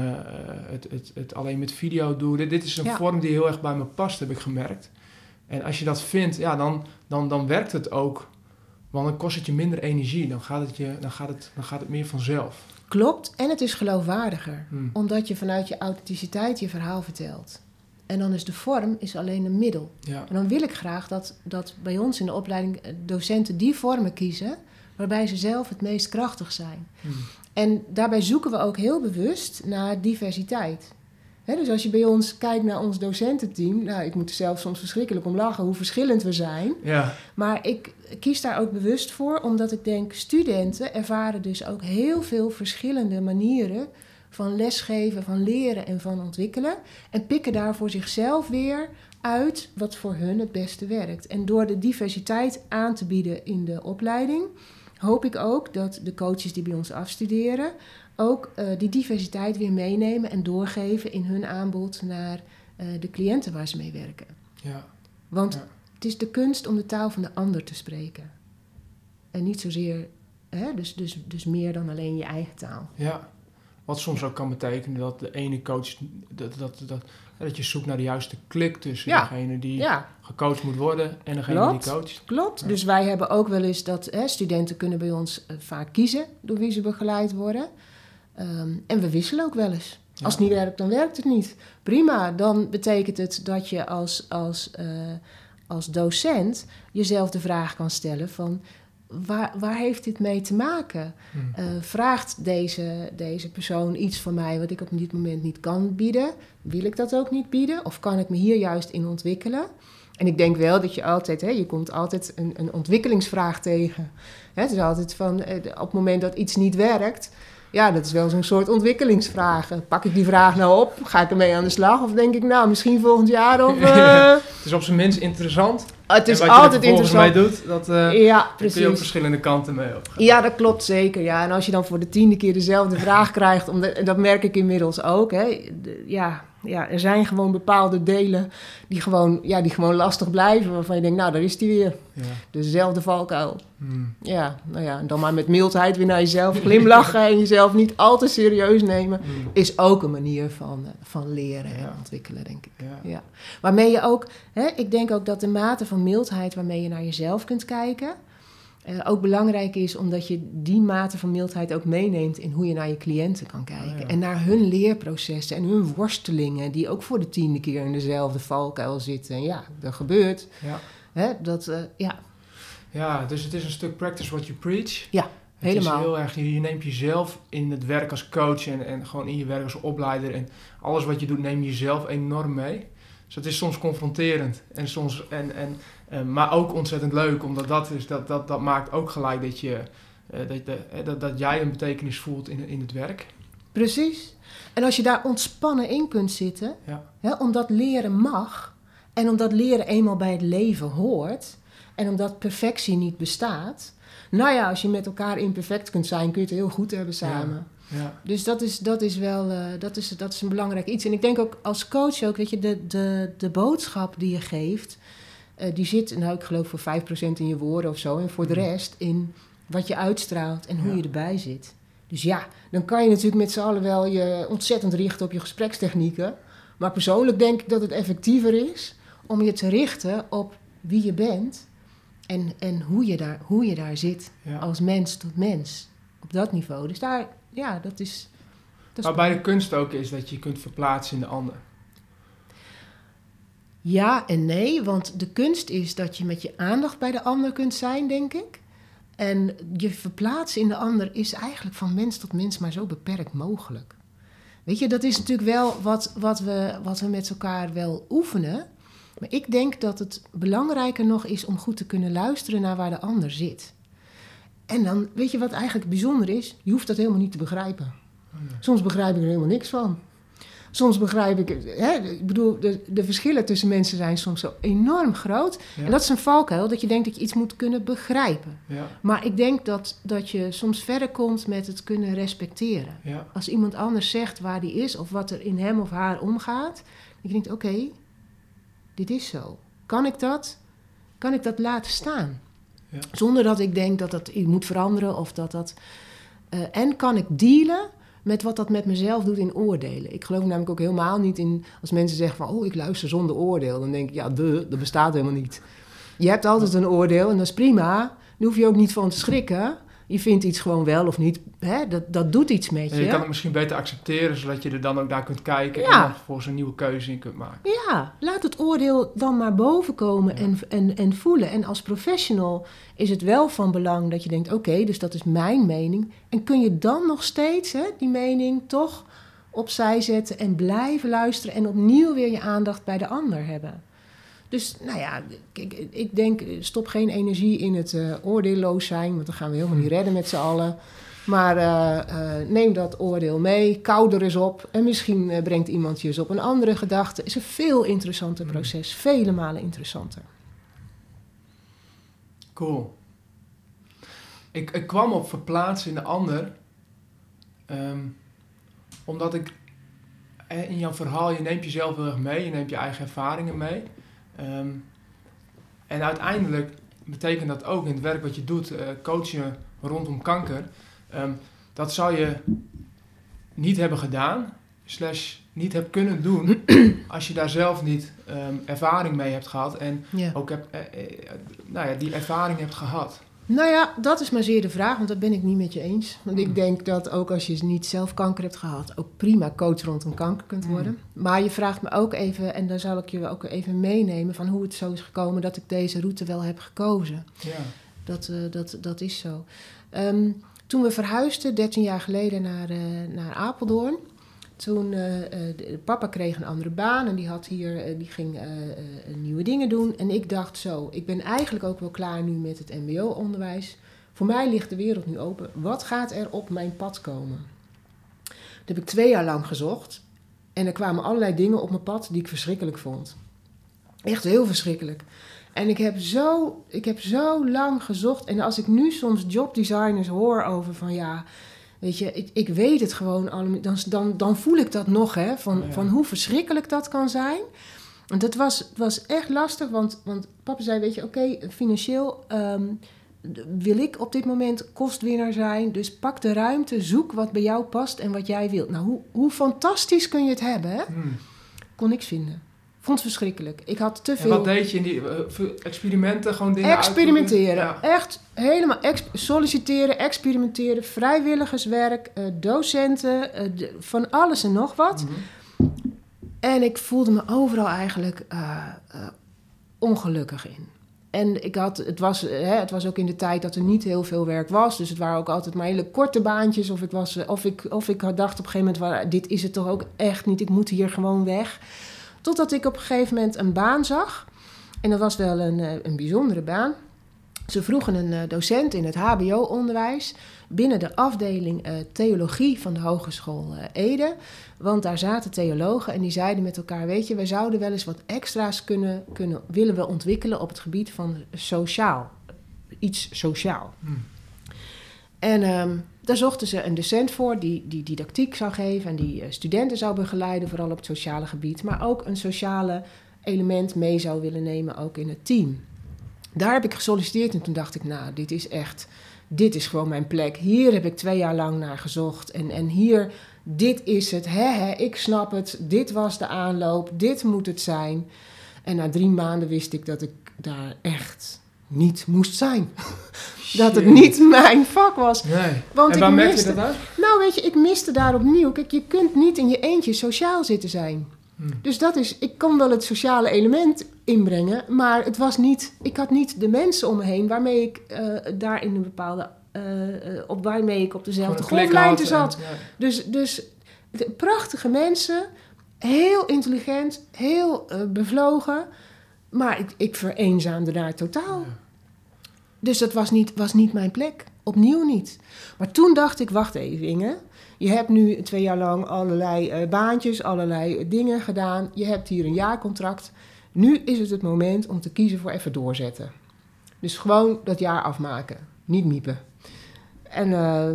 het, het, het alleen met video doe. Dit, dit is een Ja. vorm die heel erg bij me past, heb ik gemerkt. En als je dat vindt, ja, dan, dan, dan werkt het ook. Want dan kost het je minder energie. Dan gaat het, je, dan gaat het, dan gaat het meer vanzelf. klopt. En het is geloofwaardiger. Hm. Omdat je vanuit je authenticiteit je verhaal vertelt. En dan is de vorm is alleen een middel. Ja. En dan wil ik graag dat, dat bij ons in de opleiding docenten die vormen kiezen waarbij ze zelf het meest krachtig zijn. Hm. En daarbij zoeken we ook heel bewust naar diversiteit. Dus als je bij ons kijkt naar ons docententeam, nou, ik moet er zelf soms verschrikkelijk om lachen hoe verschillend we zijn. Ja. Maar ik kies daar ook bewust voor, omdat ik denk, studenten ervaren dus ook heel veel verschillende manieren van lesgeven, van leren en van ontwikkelen. En pikken daar voor zichzelf weer uit wat voor hun het beste werkt. En door de diversiteit aan te bieden in de opleiding, hoop ik ook dat de coaches die bij ons afstuderen ook eh, die diversiteit weer meenemen en doorgeven in hun aanbod naar eh, de cliënten waar ze mee werken. Ja. Want Ja. het is de kunst om de taal van de ander te spreken. En niet zozeer, hè, dus, dus, dus meer dan alleen je eigen taal. ja. Wat soms ook kan betekenen dat de ene coach, dat, dat, dat, dat je zoekt naar de juiste klik tussen Ja. degene die Ja, gecoacht moet worden en degene Klopt. die coacht. klopt. Ja. Dus wij hebben ook wel eens dat hè, studenten kunnen bij ons eh, vaak kiezen door wie ze begeleid worden. Ehm, en we wisselen ook wel eens. Als het niet werkt, dan werkt het niet. Prima, dan betekent het dat je als, als, eh, als docent jezelf de vraag kan stellen van... Waar, waar heeft dit mee te maken? Hm. Eh, vraagt deze, deze persoon iets van mij wat ik op dit moment niet kan bieden? Wil ik dat ook niet bieden? Of kan ik me hier juist in ontwikkelen? En ik denk wel dat je altijd, hè, je komt altijd een, een ontwikkelingsvraag tegen. Hè, het is altijd van, eh, op het moment dat iets niet werkt, ja, dat is wel zo'n soort ontwikkelingsvraag. Eh, Pak ik die vraag nou op? Ga ik ermee aan de slag? Of denk ik, nou, misschien volgend jaar? Of, Het is op zijn minst interessant. Het is wat altijd je er interessant. mee doet, dat eh, Ja, daar kun je ook precies. verschillende kanten mee opgaan. Ja, dat klopt zeker. Ja. En als je dan voor de tiende keer dezelfde vraag krijgt, omdat, en dat merk ik inmiddels ook. Hè. Ja, ja, er zijn gewoon bepaalde delen die gewoon, ja, die gewoon lastig blijven. Waarvan je denkt, nou, daar is die weer. Ja. Dezelfde valkuil. Hmm. Ja, nou ja, en dan maar met mildheid weer naar jezelf glimlachen en jezelf niet al te serieus nemen. Hmm. Is ook een manier van, eh, van leren en ontwikkelen, denk ik. Ja. Ja. Waarmee je ook, hè, ik denk ook dat de mate van mildheid waarmee je naar jezelf kunt kijken, eh, ook belangrijk is omdat je die mate van mildheid ook meeneemt in hoe je naar je cliënten kan kijken. Ah, ja. En naar hun leerprocessen en hun worstelingen, die ook voor de tiende keer in dezelfde valkuil zitten. En ja, dat gebeurt. Ja. Hè, dat, eh, ja, ja, dus het is een stuk practice what you preach. Ja, Het helemaal. is heel erg, je, je neemt jezelf in het werk als coach en, en gewoon in je werk als opleider. En alles wat je doet neem je jezelf enorm mee. Dus het is soms confronterend. En soms, en, en, eh, maar ook ontzettend leuk, omdat dat, is, dat, dat, dat maakt ook gelijk dat, je, eh, dat, dat, dat, dat jij een betekenis voelt in, in het werk. Precies. En als je daar ontspannen in kunt zitten, Ja. hè, omdat leren mag en omdat leren eenmaal bij het leven hoort en omdat perfectie niet bestaat. Nou ja, als je met elkaar imperfect kunt zijn, kun je het heel goed hebben samen. Ja. Dus dat is, dat is wel eh, dat is, dat is een belangrijk iets. En ik denk ook als coach ook, weet je, de, de, de boodschap die je geeft, eh, die zit, nou ik geloof voor 5% in je woorden of zo. En voor de Mhm. rest in wat je uitstraalt en hoe Ja. je erbij zit. Dus ja, dan kan je natuurlijk met z'n allen wel je ontzettend richten op je gesprekstechnieken. Maar persoonlijk denk ik dat het effectiever is om je te richten op wie je bent en, en hoe, je daar, hoe je daar zit Ja. als mens tot mens. Op dat niveau. Dus daar, ja, dat is. Dat is Maar bij de kunst ook is dat je je kunt verplaatsen in de ander. Ja en nee, want de kunst is dat je met je aandacht bij de ander kunt zijn, denk ik. En je verplaatsen in de ander is eigenlijk van mens tot mens maar zo beperkt mogelijk. Weet je, dat is natuurlijk wel wat, wat, we, wat we met elkaar wel oefenen. Maar ik denk dat het belangrijker nog is om goed te kunnen luisteren naar waar de ander zit. En dan, weet je wat eigenlijk bijzonder is? Je hoeft dat helemaal niet te begrijpen. Soms begrijp ik er helemaal niks van. Soms begrijp ik, hè, ik bedoel, de, de verschillen tussen mensen zijn soms zo enorm groot. Ja. En dat is een valkuil, dat je denkt dat je iets moet kunnen begrijpen. Ja. Maar ik denk dat, dat je soms verder komt met het kunnen respecteren. Ja. Als iemand anders zegt waar die is of wat er in hem of haar omgaat, dat je denkt, oké, dit is zo. Kan ik dat? Kan ik dat laten staan? Zonder dat ik denk dat dat moet veranderen of dat dat... eh, en kan ik dealen met wat dat met mezelf doet in oordelen. Ik geloof namelijk ook helemaal niet in... Als mensen zeggen van, oh, ik luister zonder oordeel. Dan denk ik, ja, de, dat bestaat helemaal niet. Je hebt altijd een oordeel en dat is prima. Daar hoef je ook niet van te schrikken. Je vindt iets gewoon wel of niet. Hè? Dat, dat doet iets met En je. je kan het misschien beter accepteren, zodat je er dan ook naar kunt kijken en Ja. dan vervolgens een nieuwe keuze in kunt maken. Ja, laat het oordeel dan maar boven komen Ja. en, en, en voelen. En als professional is het wel van belang dat je denkt: oké, dus dat is mijn mening. En kun je dan nog steeds hè, die mening toch opzij zetten en blijven luisteren en opnieuw weer je aandacht bij de ander hebben. Dus nou ja, kijk, ik denk, stop geen energie in het eh, oordeelloos zijn, want dan gaan we helemaal niet redden met z'n allen. Maar eh, eh, neem dat oordeel mee, kou er eens op. En misschien brengt iemand je eens op een andere gedachte. is een veel interessanter Mm. proces, vele malen interessanter. Cool. Ik, ik kwam op verplaatsen in de ander, ehm, omdat ik in jouw verhaal, je neemt jezelf heel erg mee, je neemt je eigen ervaringen mee. Ehm, en uiteindelijk betekent dat ook in het werk wat je doet, eh, coachen rondom kanker, ehm, dat zou je niet hebben gedaan, slash niet hebben kunnen doen, als je daar zelf niet ehm, ervaring mee hebt gehad en Ja. ook heb, eh, eh, nou ja, die ervaring hebt gehad. Nou ja, dat is maar zeer de vraag, want dat ben ik niet met je eens. Want ik Mm. denk dat ook als je niet zelf kanker hebt gehad, ook prima coach rondom kanker kunt Mm. worden. Maar je vraagt me ook even, en daar zal ik je ook even meenemen, van hoe het zo is gekomen dat ik deze route wel heb gekozen. Ja. Dat, eh, dat, dat is zo. Ehm, toen we verhuisden, 13 jaar geleden, naar, eh, naar Apeldoorn. Toen, de- papa kreeg een andere baan en die, had hier, eh, die ging nieuwe dingen doen. En ik dacht zo, ik ben eigenlijk ook wel klaar nu met het mbo-onderwijs. Voor mij ligt de wereld nu open. Wat gaat er op mijn pad komen? Dat heb ik twee jaar lang gezocht. En er kwamen allerlei dingen op mijn pad die ik verschrikkelijk vond. Echt heel verschrikkelijk. En ik heb, zo, ik heb zo lang gezocht. En als ik nu soms jobdesigners hoor over van ja, weet je, ik, ik weet het gewoon allemaal. Dan, dan, dan voel ik dat nog, hè, van, Ja. van hoe verschrikkelijk dat kan zijn. En dat was, was echt lastig, want, want papa zei, weet je, oké, financieel ehm, wil ik op dit moment kostwinnaar zijn. Dus pak de ruimte, zoek wat bij jou past en wat jij wilt. Nou, hoe, hoe fantastisch kun je het hebben, hè? Hmm. Kon niks vinden. Vond het verschrikkelijk. Ik had te En veel... wat deed je in die eh, veel experimenten? Gewoon dingen Experimenteren. Echt helemaal ex- solliciteren, experimenteren, vrijwilligerswerk, eh, docenten, eh, de- van alles en nog wat. Mhm. En ik voelde me overal eigenlijk eh, eh, ongelukkig in. En ik had, het, was, eh, hè, het was ook in de tijd dat er niet heel veel werk was. Dus het waren ook altijd maar hele korte baantjes. Of ik, was, eh, of ik, of ik had dacht op een gegeven moment, "Wa- dit is het toch ook echt niet. Ik moet hier gewoon weg. Totdat ik op een gegeven moment een baan zag. En dat was wel een, eh, een bijzondere baan. Ze vroegen een eh, docent in het HBO-onderwijs binnen de afdeling uh, theologie van de Hogeschool uh, Ede. Want daar zaten theologen en die zeiden met elkaar: Weet je, wij zouden wel eens wat extra's kunnen, kunnen willen we ontwikkelen op het gebied van sociaal. Iets sociaal. Hmm. En um, daar zochten ze een docent voor die, die didactiek zou geven en die studenten zou begeleiden, vooral op het sociale gebied, maar ook een sociale element mee zou willen nemen, ook in het team. Daar heb ik gesolliciteerd en toen dacht ik, nou, dit is echt, dit is gewoon mijn plek. Hier heb ik twee jaar lang naar gezocht en, en hier, dit is het, hè, ik snap het, dit was de aanloop, dit moet het zijn. En na drie maanden wist ik dat ik daar echt niet moest zijn. dat het niet mijn vak was. Nee. Want en waar merkte je dat uit? Nou, weet je, ik miste daar opnieuw. Kijk, je kunt niet in je eentje sociaal zitten zijn. Hmm. Dus dat is, ik kon wel het sociale element inbrengen, maar het was niet, ik had niet de mensen om me heen waarmee ik uh, daar in een bepaalde, uh, op waarmee ik op dezelfde golflengte zat. Dus, dus de, prachtige mensen, heel intelligent, heel bevlogen, maar ik, ik vereenzaamde daar totaal. Dus dat was niet, was niet mijn plek, opnieuw niet. Maar toen dacht ik, wacht even Inge, je hebt nu twee jaar lang allerlei uh, baantjes, allerlei dingen gedaan. Je hebt hier een jaarcontract. Nu is het het moment om te kiezen voor even doorzetten. Dus gewoon dat jaar afmaken, niet miepen. En uh,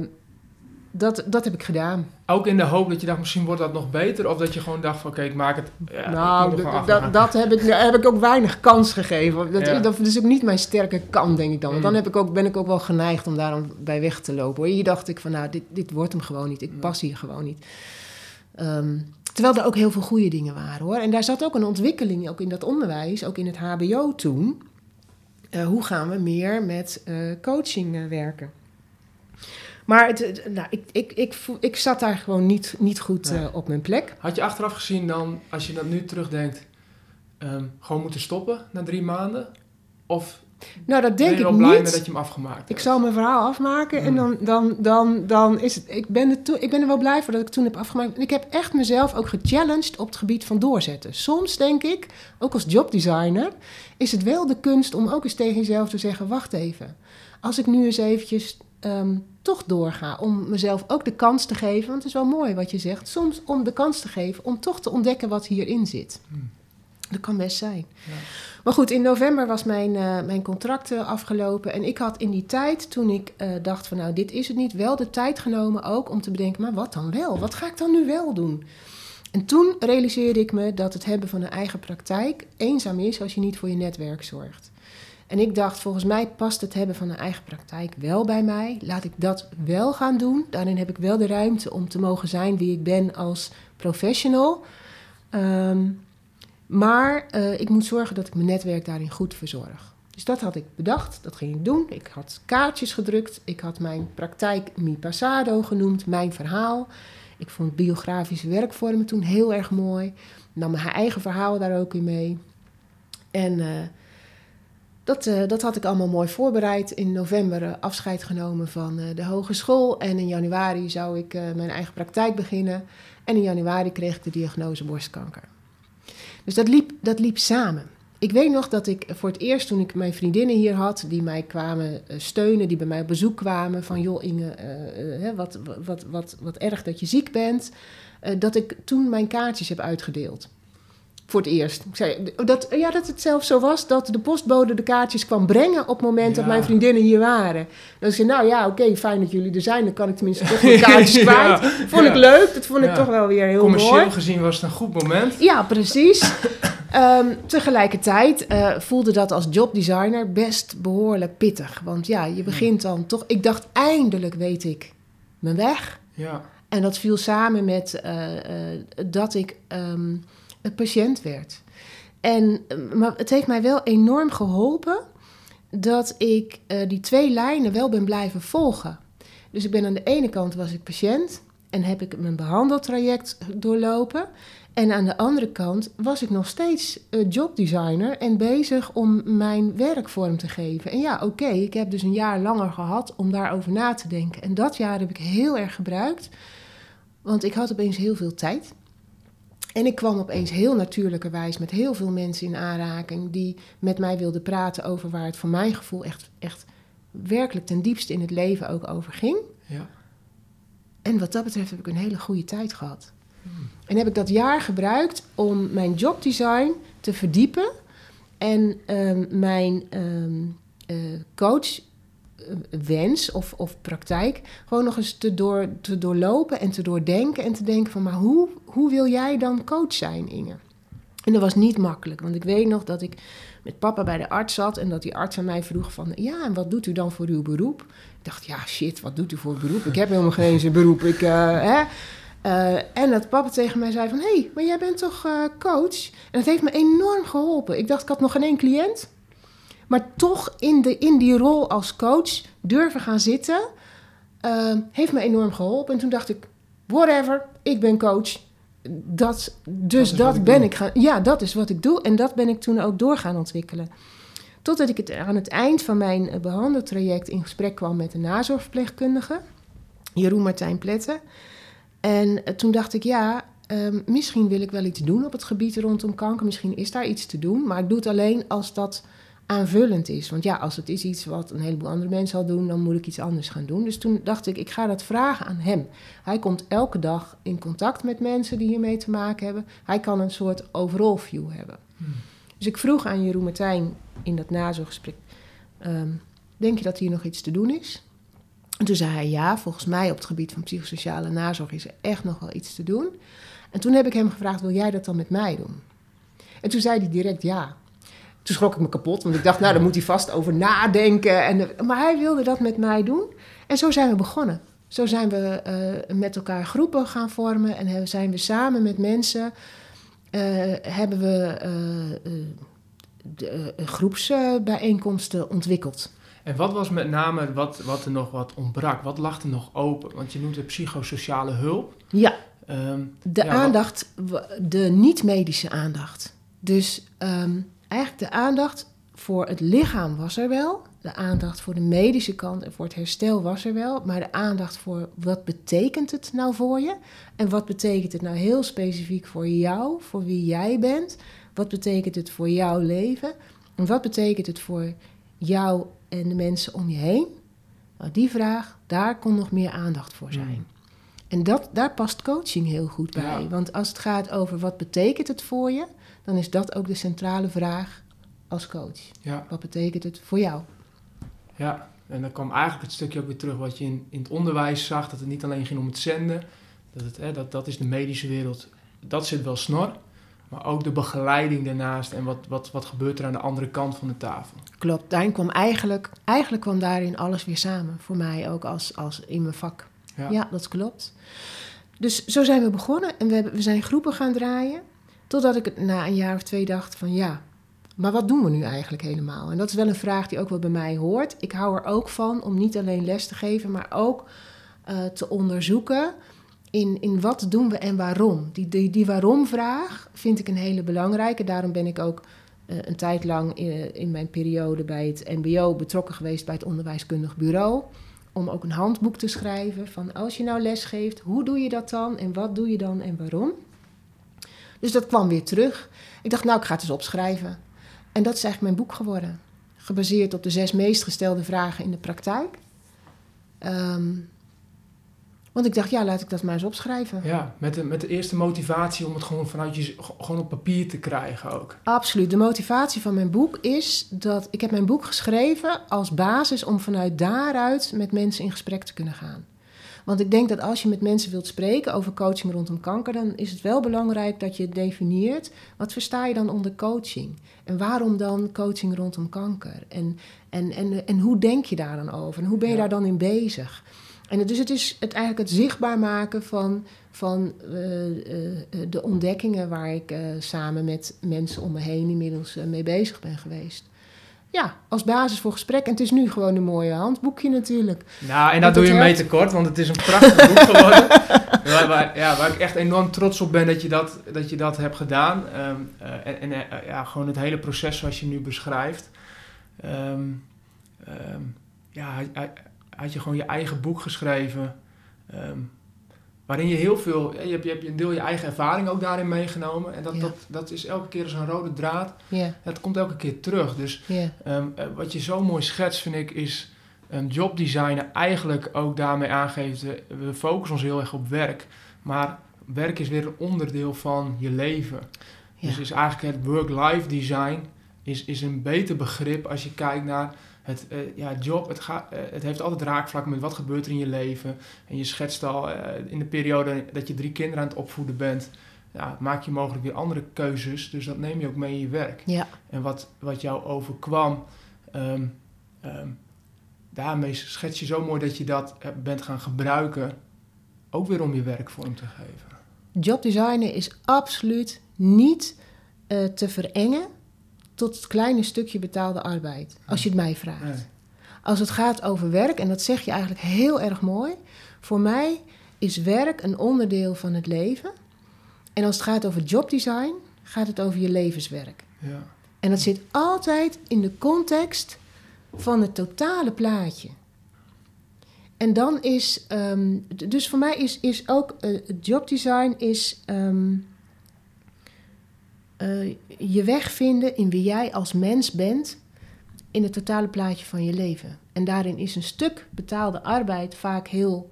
dat, dat heb ik gedaan. Ook in de hoop dat je dacht, misschien wordt dat nog beter? Of dat je gewoon dacht van, oké, ik maak het... Ja, nou, dat, dat heb, ik, heb ik ook weinig kans gegeven. Dat, dat is ook niet mijn sterke kant, denk ik dan. Want dan mm. heb ik ook, ben ik ook wel geneigd om daar bij weg te lopen. Hoor. Hier dacht ik van, nou, dit, dit wordt hem gewoon niet. Ik pas hier gewoon niet. Ehm, terwijl er ook heel veel goede dingen waren, hoor. En daar zat ook een ontwikkeling, ook in dat onderwijs, ook in het hbo toen. Uh, hoe gaan we meer met uh, coaching uh, werken? Maar het, nou, ik, ik, ik, ik zat daar gewoon niet, niet goed uh, op mijn plek. Had je achteraf gezien dan, als je dat nu terugdenkt, um, gewoon moeten stoppen na drie maanden? Of nou, dat denk ben je ik blij niet. met dat je hem afgemaakt hebt? Ik zal mijn verhaal afmaken en dan, dan, dan, dan is het... Ik ben, er ik ben er wel blij voor dat ik toen heb afgemaakt. En ik heb echt mezelf ook gechallenged op het gebied van doorzetten. Soms denk ik, ook als jobdesigner, is het wel de kunst om ook eens tegen jezelf te zeggen... wacht even, als ik nu eens eventjes um, toch doorga. Om mezelf ook de kans te geven, want het is wel mooi wat je zegt. Soms om de kans te geven om toch te ontdekken wat hierin zit. Hmm. Dat kan best zijn. Ja. Maar goed, in november was mijn, uh, mijn contract uh, afgelopen. En ik had in die tijd, toen ik uh, dacht van nou, dit is het niet, wel de tijd genomen ook om te bedenken, maar wat dan wel? Wat ga ik dan nu wel doen? En toen realiseerde ik me dat het hebben van een eigen praktijk eenzaam is als je niet voor je netwerk zorgt. En ik dacht, volgens mij past het hebben van een eigen praktijk wel bij mij. Laat ik dat wel gaan doen. Daarin heb ik wel de ruimte om te mogen zijn wie ik ben als professional. Um, maar uh, ik moet zorgen dat ik mijn netwerk daarin goed verzorg. Dus dat had ik bedacht, dat ging ik doen. Ik had kaartjes gedrukt. Ik had mijn praktijk Mi Passado genoemd, mijn verhaal. Ik vond biografische werkvormen toen heel erg mooi. Nam mijn eigen verhaal daar ook in mee. En... Uh, dat, uh, dat had ik allemaal mooi voorbereid. In november uh, afscheid genomen van uh, de hogeschool. En in januari zou ik mijn eigen praktijk beginnen. En in januari kreeg ik de diagnose borstkanker. Dus dat liep, dat liep samen. Ik weet nog dat ik voor het eerst toen ik mijn vriendinnen hier had, die mij kwamen steunen, die bij mij op bezoek kwamen, van joh Inge, wat, wat, wat, wat erg dat je ziek bent, dat ik toen mijn kaartjes heb uitgedeeld. Voor het eerst. Ik zei, dat, ja, dat het zelfs zo was dat de postbode de kaartjes kwam brengen op het moment dat mijn vriendinnen hier waren. Dan zei nou ja, oké, fijn dat jullie er zijn. Dan kan ik tenminste toch mijn kaartjes kwijt. Vond ik leuk. Dat vond ik toch wel weer heel Commercieel mooi. Commercieel gezien was het een goed moment. Ja, precies. um, tegelijkertijd uh, voelde dat als jobdesigner best behoorlijk pittig. Want ja, je begint dan toch... Ik dacht, eindelijk weet ik mijn weg. Ja. En dat viel samen met uh, uh, dat ik... Um, patiënt werd. En, maar het heeft mij wel enorm geholpen dat ik uh, die twee lijnen wel ben blijven volgen. Dus ik ben aan de ene kant was ik patiënt en heb ik mijn behandeltraject doorlopen. En aan de andere kant was ik nog steeds uh, jobdesigner en bezig om mijn werk vorm te geven. En ja, oké, ik heb dus een jaar langer gehad om daarover na te denken. En dat jaar heb ik heel erg gebruikt, want ik had opeens heel veel tijd. En ik kwam opeens heel natuurlijkerwijs met heel veel mensen in aanraking die met mij wilden praten over waar het voor mijn gevoel echt, echt werkelijk ten diepste in het leven ook over ging. Ja. En wat dat betreft heb ik een hele goede tijd gehad. En heb ik dat jaar gebruikt om mijn jobdesign te verdiepen en ehm, mijn ehm eh, coachwens of, of praktijk gewoon nog eens te, door, te doorlopen en te doordenken en te denken van, maar hoe, hoe wil jij dan coach zijn, Inge? En dat was niet makkelijk, want ik weet nog dat ik met papa bij de arts zat en dat die arts aan mij vroeg van, ja, en wat doet u dan voor uw beroep? Ik dacht, ja, shit, wat doet u voor beroep? Ik heb helemaal geen eens een beroep. Ik, eh, hè? Uh, en dat papa tegen mij zei van... hé, hey, maar jij bent toch uh, coach? En dat heeft me enorm geholpen. Ik dacht, ik had nog geen één cliënt. Maar toch in, de, in die rol als coach durven gaan zitten... Uh, heeft me enorm geholpen. En toen dacht ik, whatever, ik ben coach. Dat, dus dat, dat ben ik gaan... Ja, dat is wat ik doe. En dat ben ik toen ook door gaan ontwikkelen. Totdat ik het, aan het eind van mijn behandeltraject... in gesprek kwam met een nazorgverpleegkundige... Jeroen Martijn Pletten... En toen dacht ik, ja, um, misschien wil ik wel iets doen op het gebied rondom kanker. Misschien is daar iets te doen. Maar ik doe het alleen als dat aanvullend is. Want ja, als het is iets wat een heleboel andere mensen al doen, dan moet ik iets anders gaan doen. Dus toen dacht ik, ik ga dat vragen aan hem. Hij komt elke dag in contact met mensen die hiermee te maken hebben. Hij kan een soort overall view hebben. Hmm. Dus ik vroeg aan Jeroen Martijn in dat nazorggesprek... Um, denk je dat hier nog iets te doen is? En toen zei hij ja, volgens mij op het gebied van psychosociale nazorg is er echt nog wel iets te doen. En toen heb ik hem gevraagd, wil jij dat dan met mij doen? En toen zei hij direct ja. Toen schrok ik me kapot, want ik dacht, nou, daar moet hij vast over nadenken. En, maar hij wilde dat met mij doen. En zo zijn we begonnen. Zo zijn we uh, met elkaar groepen gaan vormen en zijn we samen met mensen, uh, hebben we uh, groepsbijeenkomsten ontwikkeld. En wat was met name wat, wat er nog wat ontbrak? Wat lag er nog open? Want je noemt het psychosociale hulp. Ja, um, de ja, aandacht, de niet-medische aandacht. Dus um, eigenlijk de aandacht voor het lichaam was er wel. De aandacht voor de medische kant en voor het herstel was er wel. Maar de aandacht voor wat betekent het nou voor je? En wat betekent het nou heel specifiek voor jou, voor wie jij bent? Wat betekent het voor jouw leven? En wat betekent het voor jou en de mensen om je heen? Nou, die vraag, daar kon nog meer aandacht voor zijn. Mm. En dat, daar past coaching heel goed bij. Want als het gaat over wat betekent het voor je, dan is dat ook de centrale vraag als coach. Ja. Wat betekent het voor jou? Ja, en dan kwam eigenlijk het stukje ook weer terug wat je in, in het onderwijs zag, dat het niet alleen ging om het zenden, dat, het, hè, dat, dat is de medische wereld, dat zit wel snor. Maar ook de begeleiding daarnaast en wat, wat, wat gebeurt er aan de andere kant van de tafel. Klopt, daarin kwam eigenlijk, eigenlijk kwam daarin alles weer samen. Voor mij ook als, als in mijn vak. Ja. ja dat klopt. Dus zo zijn we begonnen en we, hebben, we zijn groepen gaan draaien. Totdat ik na een jaar of twee dacht van ja, maar wat doen we nu eigenlijk helemaal? En dat is wel een vraag die ook wel bij mij hoort. Ik hou er ook van om niet alleen les te geven, maar ook uh, te onderzoeken in, in wat doen we en waarom. Die, die, die waarom-vraag vind ik een hele belangrijke. Daarom ben ik ook uh, een tijd lang in, in, mijn periode bij het MBO betrokken geweest bij het onderwijskundig bureau. Om ook een handboek te schrijven van als je nou les geeft, hoe doe je dat dan en wat doe je dan en waarom? Dus dat kwam weer terug. Ik dacht, nou, ik ga het eens opschrijven. En dat is eigenlijk mijn boek geworden. Gebaseerd op de zes meest gestelde vragen in de praktijk. Um, want ik dacht, ja, laat ik dat maar eens opschrijven. Ja, met de, met de eerste motivatie om het gewoon vanuit je gewoon op papier te krijgen ook. Absoluut. De motivatie van mijn boek is dat ik heb mijn boek geschreven als basis om vanuit daaruit met mensen in gesprek te kunnen gaan. Want ik denk dat als je met mensen wilt spreken over coaching rondom kanker, dan is het wel belangrijk dat je definieert wat versta je dan onder coaching? En waarom dan coaching rondom kanker? En, en, en, en hoe denk je daar dan over? En hoe ben je daar dan in bezig? En dus het is het eigenlijk het zichtbaar maken van, van uh, uh, de ontdekkingen waar ik uh, samen met mensen om me heen inmiddels mee bezig ben geweest. Ja, als basis voor gesprek. En het is nu gewoon een mooie handboekje natuurlijk. Nou, en dat doe je helpt. mee tekort, want het is een prachtig boek geworden. waar, waar, ja, waar ik echt enorm trots op ben dat je dat, dat, je dat hebt gedaan. Um, en en ja, gewoon het hele proces zoals je nu beschrijft. Um, um, ja, had je gewoon je eigen boek geschreven. Waarin je heel veel, je hebt, je hebt een deel je eigen ervaring ook daarin meegenomen. En dat, Ja. dat, dat is elke keer een rode draad. Ja, Het komt elke keer terug. Dus ja, ehm, eh, wat je zo mooi schetst, vind ik, is um, jobdesignen eigenlijk ook daarmee aangeeft. eh, we focussen ons heel erg op werk. Maar werk is weer een onderdeel van je leven. Dus is eigenlijk het work-life design is, is een beter begrip als je kijkt naar het eh, ja, job. Het, gaat, eh, het heeft altijd raakvlak met wat gebeurt er in je leven. En je schetst al eh, in de periode dat je drie kinderen aan het opvoeden bent. Ja, maak je mogelijk weer andere keuzes. Dus dat neem je ook mee in je werk. ja. En wat, wat jou overkwam, ehm, ehm, daarmee schets je zo mooi dat je dat bent gaan gebruiken. Ook weer om je werk vorm te geven. Jobdesignen is absoluut niet te verengen tot het kleine stukje betaalde arbeid. Als je het mij vraagt. Nee. Als het gaat over werk, en dat zeg je eigenlijk heel erg mooi. Voor mij is werk een onderdeel van het leven. En als het gaat over jobdesign, gaat het over je levenswerk. Ja. En dat zit altijd in de context van het totale plaatje. En dan is, ehm, dus voor mij is, is ook het jobdesign is ehm, eh, je weg vinden in wie jij als mens bent in het totale plaatje van je leven. En daarin is een stuk betaalde arbeid vaak heel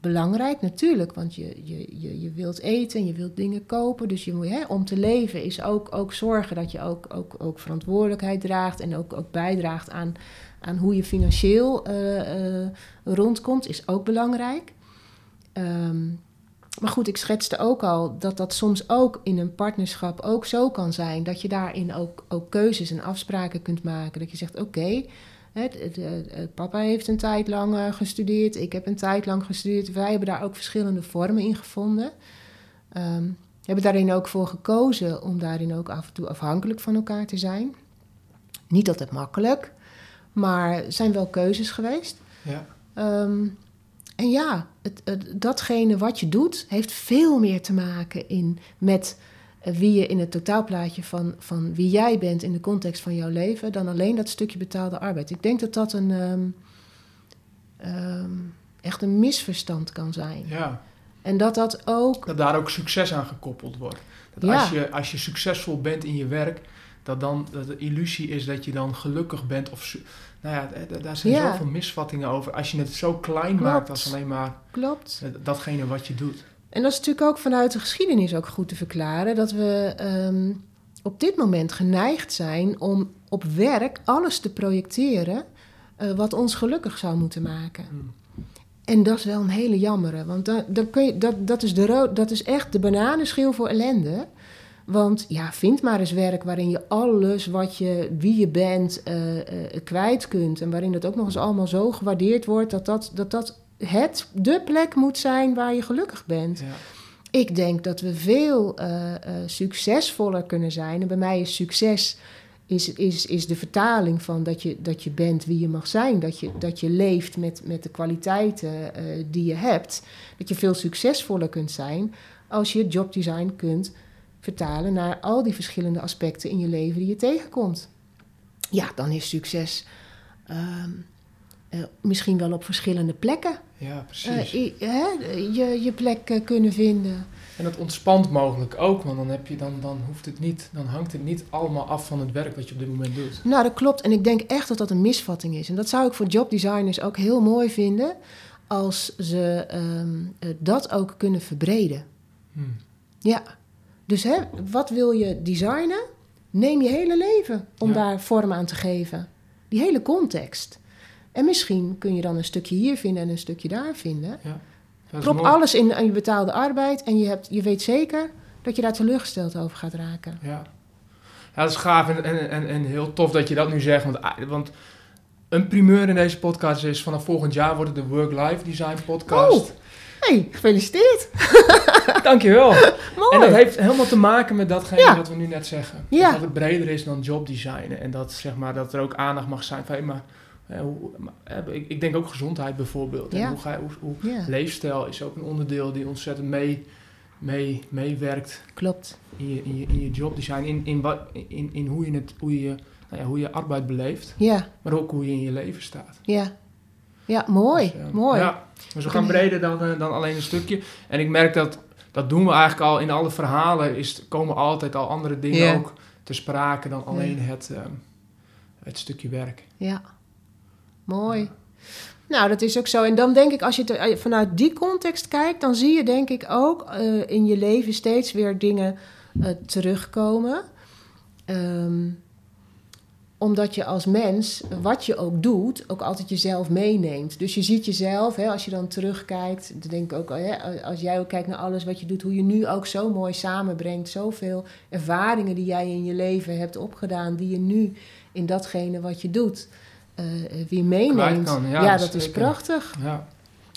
belangrijk, natuurlijk, want je, je, je, je wilt eten en je wilt dingen kopen. Dus je moet, hè, om te leven is ook, ook zorgen dat je ook, ook, ook verantwoordelijkheid draagt en ook, ook bijdraagt aan, aan hoe je financieel eh, eh, rondkomt, is ook belangrijk. Ehm, maar goed, ik schetste ook al dat dat soms ook in een partnerschap ook zo kan zijn. Dat je daarin ook, ook keuzes en afspraken kunt maken. Dat je zegt, oké, papa heeft een tijd lang eh, gestudeerd. Ik heb een tijd lang gestudeerd. Wij hebben daar ook verschillende vormen in gevonden. We hebben daarin ook voor gekozen om daarin ook af en toe afhankelijk van elkaar te zijn. Niet altijd makkelijk, maar zijn wel keuzes geweest. Ja. Ehm, en ja, het, het- datgene wat je doet, heeft veel meer te maken in, met wie je in het totaalplaatje van, van wie jij bent in de context van jouw leven, dan alleen dat stukje betaalde arbeid. Ik denk dat dat een, ehm, ehm, echt een misverstand kan zijn. ja. En dat dat ook. Dat daar ook succes aan gekoppeld wordt. Dat Ja. als, je, als je succesvol bent in je werk, dat dan dat de illusie is dat je dan gelukkig bent. Of, nou ja, daar zijn Ja. zoveel misvattingen over. Als je het zo klein Klopt. maakt als alleen maar Klopt. datgene wat je doet. En dat is natuurlijk ook vanuit de geschiedenis ook goed te verklaren. Dat we ehm, op dit moment geneigd zijn om op werk alles te projecteren eh, wat ons gelukkig zou moeten maken. Hmm. En dat is wel een hele jammere. Want dan, dan kun je, dat, dat, is de rood, dat is echt de bananenschil voor ellende. Want ja, vind maar eens werk waarin je alles wat je, wie je bent, eh, eh, kwijt kunt. En waarin dat ook nog eens allemaal zo gewaardeerd wordt dat dat, dat, dat het, de plek moet zijn waar je gelukkig bent. Ja. Ik denk dat we veel eh, succesvoller kunnen zijn. En bij mij is succes is, is, is de vertaling van dat je, dat je bent wie je mag zijn. Dat je, dat je leeft met, met de kwaliteiten die je hebt. Dat je veel succesvoller kunt zijn als je jobdesign kunt vertalen naar al die verschillende aspecten in je leven die je tegenkomt. Ja, dan is succes ehm, eh, misschien wel op verschillende plekken ja, precies. eh, i- hè, je, je plek eh, kunnen vinden. En dat ontspant mogelijk ook, want dan, heb je, dan, dan, hoeft het niet, dan hangt het niet allemaal af van het werk wat je op dit moment doet. Nou, dat klopt. En ik denk echt dat dat een misvatting is. En dat zou ik voor jobdesigners ook heel mooi vinden als ze ehm, eh, dat ook kunnen verbreden. Hmm. Ja. Dus hè, wat wil je designen? Neem je hele leven om Ja. daar vorm aan te geven. Die hele context. En misschien kun je dan een stukje hier vinden en een stukje daar vinden. Ja. Prop mooi. alles in aan je betaalde arbeid en je, hebt, je weet zeker dat je daar teleurgesteld over gaat raken. Ja. ja, dat is gaaf en, en, en, en heel tof dat je dat nu zegt. Want, ah, want een primeur in deze podcast is vanaf volgend jaar wordt het de Work-Life Design podcast. Oh. Hey, gefeliciteerd! Dankjewel. Mooi! En dat heeft helemaal te maken met datgene Ja. wat we nu net zeggen. Ja. Dat het breder is dan jobdesignen. En dat, zeg maar, dat er ook aandacht mag zijn van... Hey, maar, eh, hoe, maar, eh, ik, ik denk ook gezondheid bijvoorbeeld. En hoe ga hoe, leefstijl is ook een onderdeel die ontzettend mee, mee, meewerkt klopt. in je, in je, in je jobdesign. In, in, wat, in, in hoe, je het, hoe, je, nou ja, hoe je arbeid beleeft. Ja, Maar ook hoe je in je leven staat. ja. Ja, mooi. Dus, eh, mooi. Ja, dus we gaan breder dan, eh, dan alleen een stukje. En ik merk dat, dat doen we eigenlijk al in alle verhalen, is, komen altijd al andere dingen ook te sprake dan alleen het, ehm, het stukje werk. Ja, mooi. Nou, dat is ook zo. En dan denk ik, als je er- vanuit die context kijkt, dan zie je denk ik ook eh, in je leven steeds weer dingen eh, terugkomen. Ehm, omdat je als mens, wat je ook doet, ook altijd jezelf meeneemt. Dus je ziet jezelf, hè, als je dan terugkijkt, dan denk ik ook, hè, als jij ook kijkt naar alles wat je doet, hoe je nu ook zo mooi samenbrengt, zoveel ervaringen die jij in je leven hebt opgedaan, die je nu in datgene wat je doet eh, weer meeneemt. kan, ja, ja, dat is prachtig. Ja,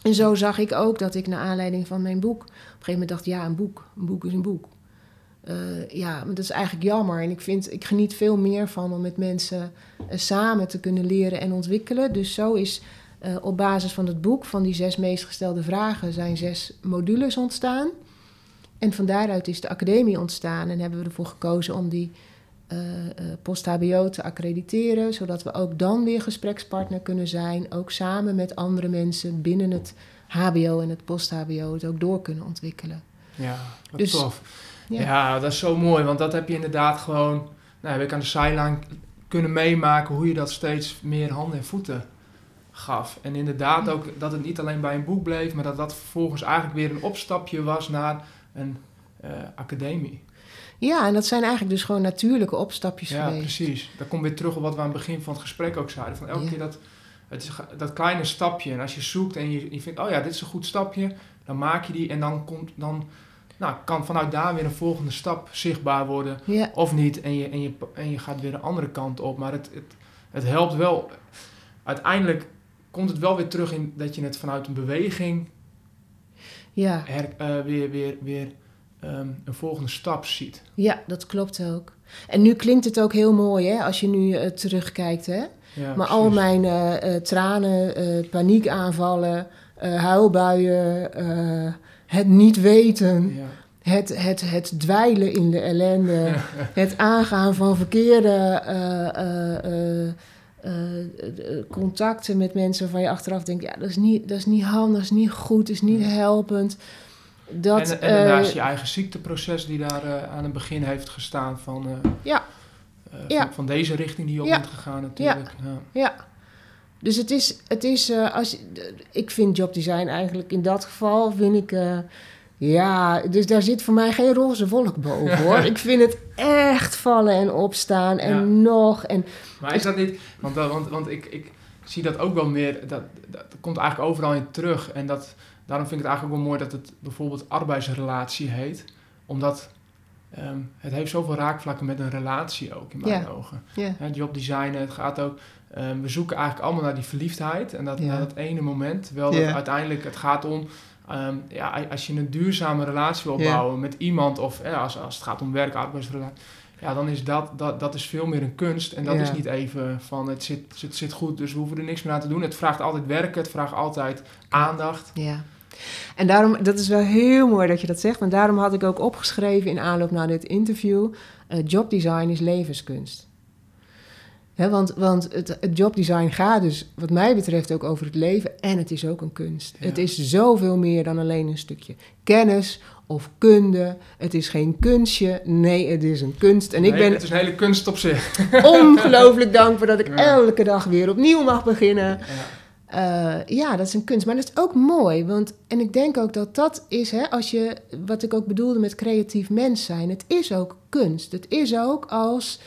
En zo zag ik ook dat ik naar aanleiding van mijn boek... op een gegeven moment dacht, ja, een boek. Een boek is een boek. Eh, ja, maar dat is eigenlijk jammer. En ik, vind, ik geniet veel meer van om met mensen eh, samen te kunnen leren en ontwikkelen. Dus zo is eh, op basis van het boek, van die zes meest gestelde vragen... zijn zes modules ontstaan. En van daaruit is de academie ontstaan. En hebben we ervoor gekozen om die post-HBO te accrediteren, zodat we ook dan weer gesprekspartner kunnen zijn, ook samen met andere mensen binnen het HBO en het post-HBO het ook door kunnen ontwikkelen. ja wat Dus- tof. Ja. Ja. dat is zo mooi, want dat heb je inderdaad gewoon... Nou, heb ik aan de zijlijn kunnen meemaken hoe je dat steeds meer handen en voeten gaf. En inderdaad ook dat het niet alleen bij een boek bleef, maar dat dat vervolgens eigenlijk weer een opstapje was naar een eh, academie. Ja, en dat zijn eigenlijk dus gewoon natuurlijke opstapjes Ja, geweest. precies. Dat komt weer terug op wat we aan het begin van het gesprek ook zeiden. Van elke Ja. keer dat, het is, dat kleine stapje. En als je zoekt en je, je vindt, oh ja, dit is een goed stapje. Dan maak je die en dan, komt, dan nou, kan vanuit daar weer een volgende stap zichtbaar worden. Ja, Of niet. En je, en je, en je gaat weer de andere kant op. Maar het, het, het helpt wel. Uiteindelijk komt het wel weer terug in dat je het vanuit een beweging ja, her, eh, weer, weer, weer ehm, een volgende stap ziet. ja, dat klopt ook. En nu klinkt het ook heel mooi, hè, als je nu eh, terugkijkt, hè? Ja, Maar al mijn eh, tranen, paniekaanvallen, huilbuien, het niet weten, Ja. het, het, het dweilen in de ellende, het aangaan van verkeerde eh, eh, eh, contacten met mensen waarvan je achteraf denkt, ja, dat is niet, dat is niet handig, dat is niet goed, dat is niet helpend. Dat, en, en daarnaast je eigen ziekteproces die daar aan het begin heeft gestaan van, Ja. van, van deze richting die je op bent gegaan natuurlijk. Ja. Dus het is, het is eh, als, je- ik vind jobdesign eigenlijk in dat geval, vind ik, eh, ja, dus daar zit voor mij geen roze wolk boven hoor. ik vind het echt vallen en opstaan en Ja. nog. En, Maar is dat niet, want, dat- want, want ik, ik zie dat ook wel meer, dat, dat komt eigenlijk overal in terug. En dat, daarom vind ik het eigenlijk ook wel mooi dat het bijvoorbeeld arbeidsrelatie heet. Omdat ehm, het heeft zoveel raakvlakken met een relatie ook in mijn Ja. ogen. ja, jobdesign, het gaat ook. Ehm, we zoeken eigenlijk allemaal naar die verliefdheid en dat, Ja. naar dat ene moment. Terwijl Ja. dat uiteindelijk het gaat om. ehm, ja, als je een duurzame relatie wil Ja. bouwen met iemand, of ja, als, als het gaat om werk, arbeidsrelatie, ja, dan is dat, dat, dat is veel meer een kunst. En dat is niet even van het zit, het zit goed, dus we hoeven er niks meer aan te doen. Het vraagt altijd werken, het vraagt altijd aandacht. ja. En daarom, dat is wel heel mooi dat je dat zegt, want daarom had ik ook opgeschreven in aanloop naar dit interview, eh, jobdesign is levenskunst. Want want het, het jobdesign gaat dus, wat mij betreft, ook over het leven. En het is ook een kunst. Ja. Het is zoveel meer dan alleen een stukje kennis of kunde. Het is geen kunstje. Nee, het is een kunst. En ik ben Het is een hele kunst op zich. ongelooflijk dankbaar dat ik Ja. elke dag weer opnieuw mag beginnen. Ja. Eh, ja, dat is een kunst. Maar dat is ook mooi. Want, en ik denk ook dat dat is, hè, als je, wat ik ook bedoelde met creatief mens zijn. Het is ook kunst. Het is ook als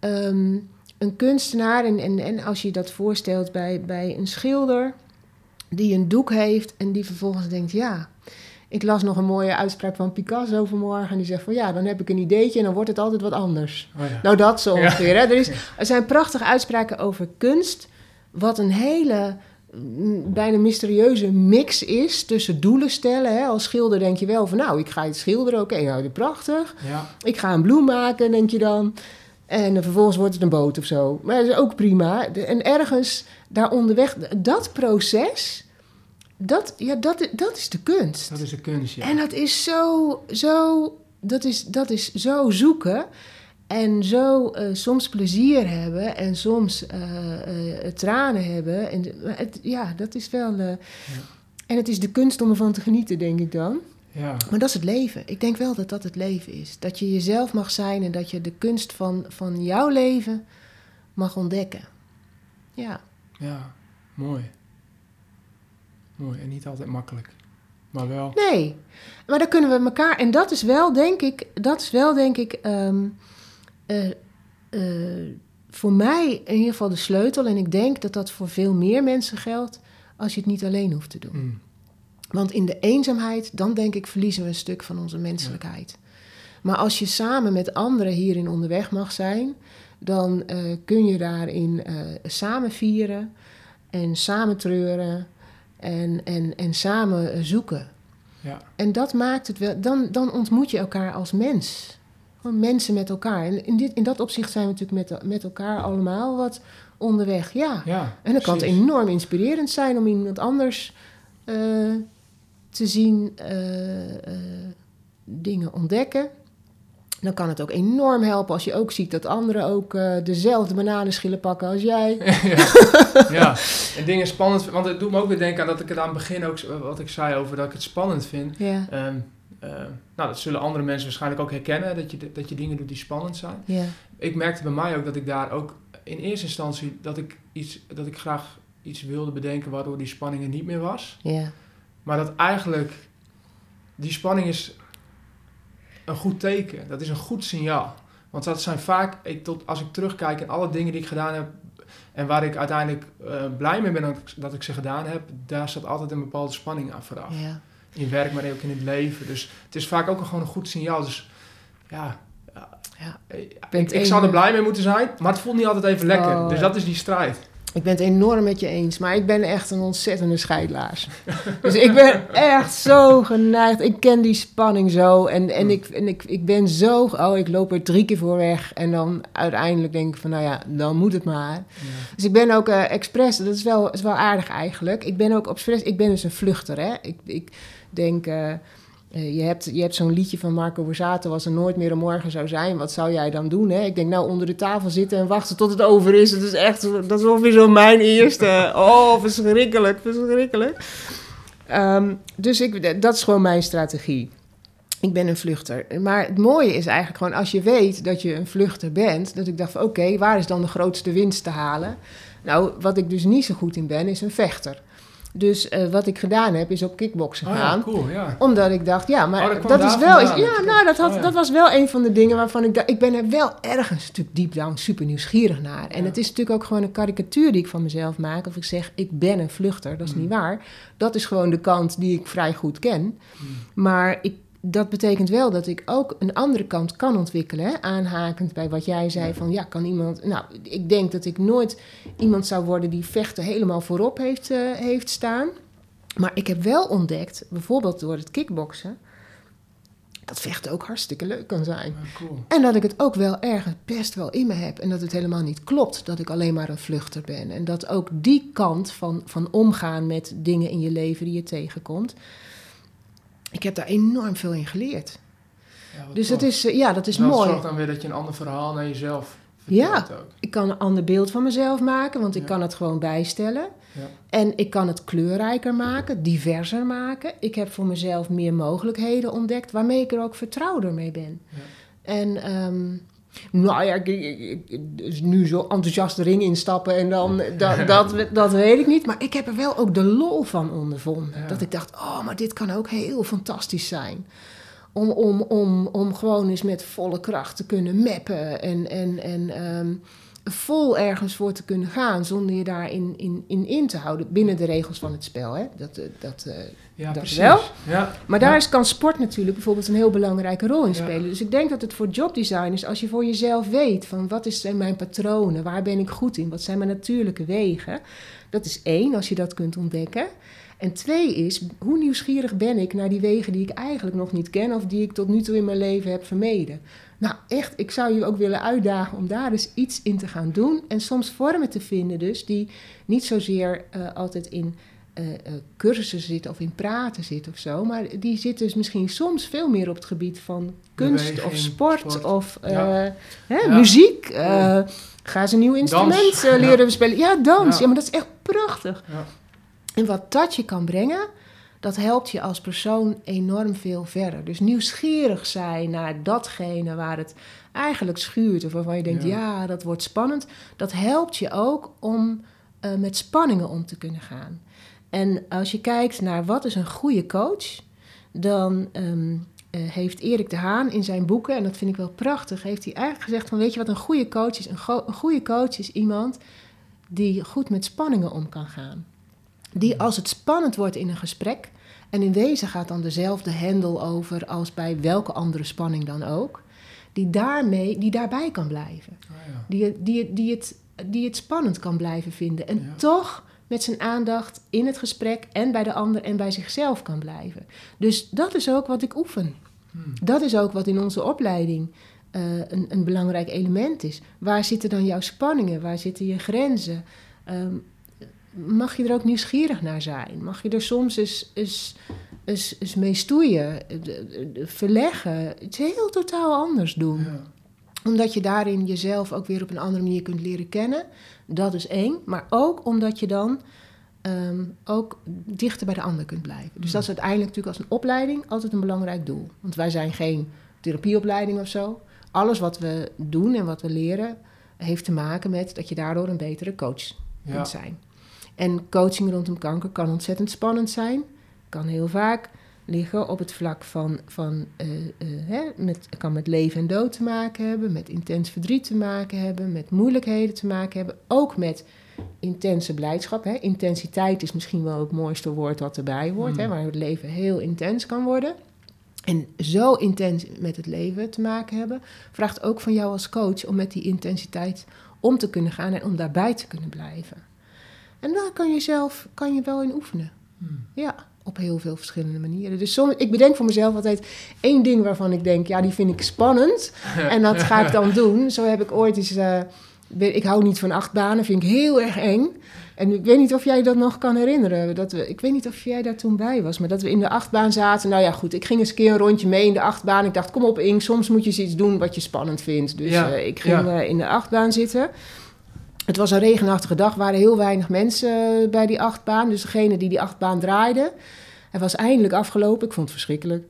ehm, een kunstenaar. En, en, en als je dat voorstelt bij, bij een schilder die een doek heeft en die vervolgens denkt: ja. Ik las nog een mooie uitspraak van Picasso vanmorgen. En die zegt van ja, dan heb ik een ideetje en dan wordt het altijd wat anders. Oh ja. Nou, dat zo Ja. ongeveer. Hè? Er, is, er zijn prachtige uitspraken over kunst. Wat een hele mm, bijna mysterieuze mix is tussen doelen stellen. Hè? Als schilder denk je wel van nou, ik ga iets schilderen. Oké, nou, dat is prachtig. ja. Ik ga een bloem maken, denk je dan. En vervolgens wordt het een boot of zo. Maar dat is ook prima. En ergens daar onderweg, dat proces, dat, ja, dat, dat is de kunst. Dat is de kunst, ja. En dat is zo, zo, dat is, dat is zo zoeken. En zo eh, soms plezier hebben en soms eh, eh, tranen hebben. En, het, ja, dat is wel. En het is de kunst om ervan te genieten, denk ik dan. Ja. Maar dat is het leven. Ik denk wel dat dat het leven is. Dat je jezelf mag zijn en dat je de kunst van, van jouw leven mag ontdekken. Ja. Ja, mooi. Mooi en niet altijd makkelijk. Maar wel. Nee, maar dan kunnen we elkaar. En dat is wel, denk ik, dat is wel, denk ik, ehm, eh, eh, voor mij in ieder geval de sleutel. En ik denk dat dat voor veel meer mensen geldt als je het niet alleen hoeft te doen. Mm. Want in de eenzaamheid, dan denk ik, verliezen we een stuk van onze menselijkheid. Maar als je samen met anderen hierin onderweg mag zijn, dan eh, kun je daarin samen vieren en samen treuren en, en, en samen zoeken. Ja. En dat maakt het wel, dan, dan ontmoet je elkaar als mens. Gewoon mensen met elkaar. En in, dit, in dat opzicht zijn we natuurlijk met, met elkaar allemaal wat onderweg. Ja. ja en dan kan het enorm inspirerend zijn om iemand anders eh, te zien eh, eh, dingen ontdekken. Dan kan het ook enorm helpen als je ook ziet dat anderen ook eh, dezelfde bananenschillen pakken als jij. ja. ja, en dingen spannend Want het doet me ook weer denken aan dat ik het aan het begin ook, wat ik zei over dat ik het spannend vind. Ja, Ehm, eh, nou, dat zullen andere mensen waarschijnlijk ook herkennen, dat je, dat je dingen doet die spannend zijn. ja, Ik merkte bij mij ook dat ik daar ook in eerste instantie, dat ik, iets, dat ik graag iets wilde bedenken waardoor die spanning er niet meer was. ja, Maar dat eigenlijk, die spanning is een goed teken. Dat is een goed signaal. Want dat zijn vaak, ik, tot, als ik terugkijk in alle dingen die ik gedaan heb... en waar ik uiteindelijk eh, blij mee ben dat ik, dat ik ze gedaan heb... daar zat altijd een bepaalde spanning aan vooraf. ja. In werk, maar ook in het leven. Dus het is vaak ook gewoon een goed signaal. Dus ja... ja, Ik, ik zou er blij mee moeten zijn, maar het voelt niet altijd even lekker. Oh. Dus dat is die strijd. Ik ben het enorm met je eens, maar ik ben echt een ontzettende scheidlaars. dus ik ben echt zo geneigd. Ik ken die spanning zo. En, en, Mm. ik, en ik, ik ben zo... Oh, ik loop er drie keer voor weg. En dan uiteindelijk denk ik van, nou ja, dan moet het maar. Dus ik ben ook eh expres... Dat is wel, is wel aardig eigenlijk. Ik ben ook expres... Ik ben dus een vluchter, hè. Ik, ik denk... eh, je hebt, je hebt zo'n liedje van Marco Borsato, als er nooit meer een morgen zou zijn, wat zou jij dan doen? Hè? Ik denk, nou, onder de tafel zitten en wachten tot het over is. Dat is echt, dat is ongeveer zo mijn eerste. Oh, verschrikkelijk, verschrikkelijk. Ehm, dus ik, dat is gewoon mijn strategie. Ik ben een vluchter. Maar het mooie is eigenlijk gewoon, als je weet dat je een vluchter bent, dat ik dacht van, oké, waar is dan de grootste winst te halen? Nou, wat ik dus niet zo goed in ben, is een vechter. Dus eh, wat ik gedaan heb, is op kickboksen Oh ja, gaan cool, ja. omdat ik dacht, ja, maar Oh, dat is wel eens. Ja, nou, dat, had, Oh, ja. dat was wel een van de dingen waarvan ik dacht. Ik ben er wel ergens natuurlijk deep down super nieuwsgierig naar. En het is natuurlijk ook gewoon een karikatuur die ik van mezelf maak. Of ik zeg, ik ben een vluchter. Dat is Mm. niet waar. Dat is gewoon de kant die ik vrij goed ken. Mm. Maar ik, dat betekent wel dat ik ook een andere kant kan ontwikkelen. Hè? Aanhakend bij wat jij zei van ja, kan iemand. Nou, ik denk dat ik nooit iemand zou worden die vechten helemaal voorop heeft, eh, heeft staan. Maar ik heb wel ontdekt, bijvoorbeeld door het kickboksen, dat vechten ook hartstikke leuk kan zijn. Ja, cool. En dat ik het ook wel ergens best wel in me heb. En dat het helemaal niet klopt dat ik alleen maar een vluchter ben. En dat ook die kant van, van omgaan met dingen in je leven die je tegenkomt. Ik heb daar enorm veel in geleerd. Ja, Dus tof. het is, eh, ja, dat is dat mooi. zorgt dan weer dat je een ander verhaal naar jezelf Ja. vertelt ook. Ik kan een ander beeld van mezelf maken, want ik Ja. kan het gewoon bijstellen. Ja. En ik kan het kleurrijker maken, diverser maken. Ik heb voor mezelf meer mogelijkheden ontdekt, waarmee ik er ook vertrouwder mee ben. Ja. En ehm, nou ja, dus nu zo enthousiast de ring instappen en dan, dat, dat, dat weet ik niet. Maar ik heb er wel ook de lol van ondervonden. Ja. Dat ik dacht, oh, maar dit kan ook heel fantastisch zijn. Om, om, om, om gewoon eens met volle kracht te kunnen mappen en, en, en ehm, vol ergens voor te kunnen gaan zonder je daarin in, in, in te houden binnen de regels van het spel. Hè? Dat, eh, dat, eh, Ja, Dat precies. wel. Ja. maar daar Ja. is, kan sport natuurlijk bijvoorbeeld een heel belangrijke rol in Ja. spelen. Dus ik denk dat het voor jobdesigners, als je voor jezelf weet van wat is- zijn mijn patronen, waar ben ik goed in, wat zijn mijn natuurlijke wegen. Dat is één, als je dat kunt ontdekken. En twee is, hoe nieuwsgierig ben ik naar die wegen die ik eigenlijk nog niet ken of die ik tot nu toe in mijn leven heb vermeden. Nou echt, ik zou je ook willen uitdagen om daar eens iets in te gaan doen. En soms vormen te vinden dus die niet zozeer eh, altijd in eh, cursussen zit of in praten zit of zo. Maar die zit dus misschien soms veel meer op het gebied van kunst Beweging, of sport, sport. of Ja. hè, Ja. muziek. eh, ga ze een nieuw instrument Ja. leren spelen. Ja, dans. Ja. Ja. maar dat is echt prachtig. En wat dat je kan brengen, dat helpt je als persoon enorm veel verder. Dus nieuwsgierig zijn naar datgene waar het eigenlijk schuurt... of waarvan je denkt, ja, Ja. dat wordt spannend... dat helpt je ook om eh, met spanningen om te kunnen gaan. En als je kijkt naar wat is een goede coach... dan ehm, eh, heeft Erik de Haan in zijn boeken... en dat vind ik wel prachtig... heeft hij eigenlijk gezegd van... weet je wat een goede coach is? Een, go- een goede coach is iemand die goed met spanningen om kan gaan. Die als het spannend wordt in een gesprek... en in wezen gaat dan dezelfde hendel over... als bij welke andere spanning dan ook... die, daarmee, die daarbij kan blijven. Oh, ja. Die, die, die, het, die het spannend kan blijven vinden. En Ja. toch met zijn aandacht in het gesprek en bij de ander en bij zichzelf kan blijven. Dus dat is ook wat ik oefen. Hmm. Dat is ook wat in onze opleiding eh, een, een belangrijk element is. Waar zitten dan jouw spanningen? Waar zitten je grenzen? Ehm, mag je er ook nieuwsgierig naar zijn? Mag je er soms eens, eens, eens, eens mee stoeien, eh, verleggen, iets heel totaal anders doen? Ja. Omdat je daarin jezelf ook weer op een andere manier kunt leren kennen. Dat is één. Maar ook omdat je dan ehm, ook dichter bij de ander kunt blijven. Dus dat is uiteindelijk natuurlijk als een opleiding altijd een belangrijk doel. Want wij zijn geen therapieopleiding of zo. Alles wat we doen en wat we leren heeft te maken met dat je daardoor een betere coach Ja. kunt zijn. En coaching rondom kanker kan ontzettend spannend zijn. Kan heel vaak liggen op het vlak van, van eh, eh, hè, met, kan met leven en dood te maken hebben, met intens verdriet te maken hebben, met moeilijkheden te maken hebben, ook met intense blijdschap. Hè. Intensiteit is misschien wel het mooiste woord wat erbij hoort, hè, Mm. waar het leven heel intens kan worden. En zo intens met het leven te maken hebben, vraagt ook van jou als coach om met die intensiteit om te kunnen gaan en om daarbij te kunnen blijven. En daar kan je zelf kan je wel in oefenen. Hmm. Ja, op heel veel verschillende manieren. Dus soms, ik bedenk voor mezelf altijd één ding waarvan ik denk, ja, die vind ik spannend. En dat ga ik dan doen. Zo heb ik ooit eens, eh, ik hou niet van achtbanen, vind ik heel erg eng. En ik weet niet of jij dat nog kan herinneren. Dat we, ik weet niet of jij daar toen bij was, maar dat we in de achtbaan zaten. Nou ja, goed, ik ging eens een keer een rondje mee in de achtbaan. Ik dacht, kom op Ing, soms moet je eens iets doen wat je spannend vindt. Dus Ja, eh, ik ging ja. eh, in de achtbaan zitten. Het was een regenachtige dag, waren heel weinig mensen eh, bij die achtbaan. Dus degene die die achtbaan draaide, het was eindelijk afgelopen. Ik vond het verschrikkelijk.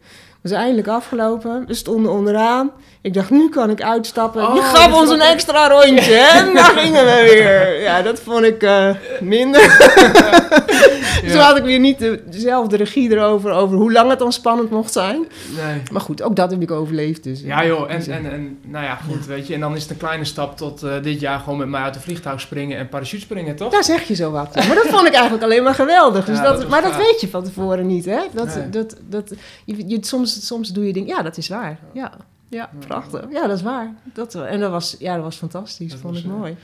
Was eindelijk afgelopen. We stonden onderaan. Ik dacht, nu kan ik uitstappen. Oh, Die gaf dus ons een extra rondje. En daar gingen we weer. Ja, dat vond ik eh, minder. Zo Ja. had ik weer niet de- dezelfde regie erover, over hoe lang het dan spannend mocht zijn. Nee. Maar goed, ook dat heb ik overleefd. Dus, Ja joh, en, Dus, eh, en, en nou ja, goed, weet je. En dan is het een kleine stap tot eh, dit jaar gewoon met mij uit de vliegtuig springen en parachute springen, toch? Daar zeg je zo wat. Maar dat vond ik eigenlijk alleen maar geweldig. Dus dat, maar dat weet je van tevoren niet, hè? Dat, Nee. dat, dat, je, je, soms, soms doe je dingen... Ja, dat is waar. Ja, ja prachtig. Ja, dat is waar. Dat, en dat was, ja, dat was fantastisch. Dat vond was, ik eh, mooi.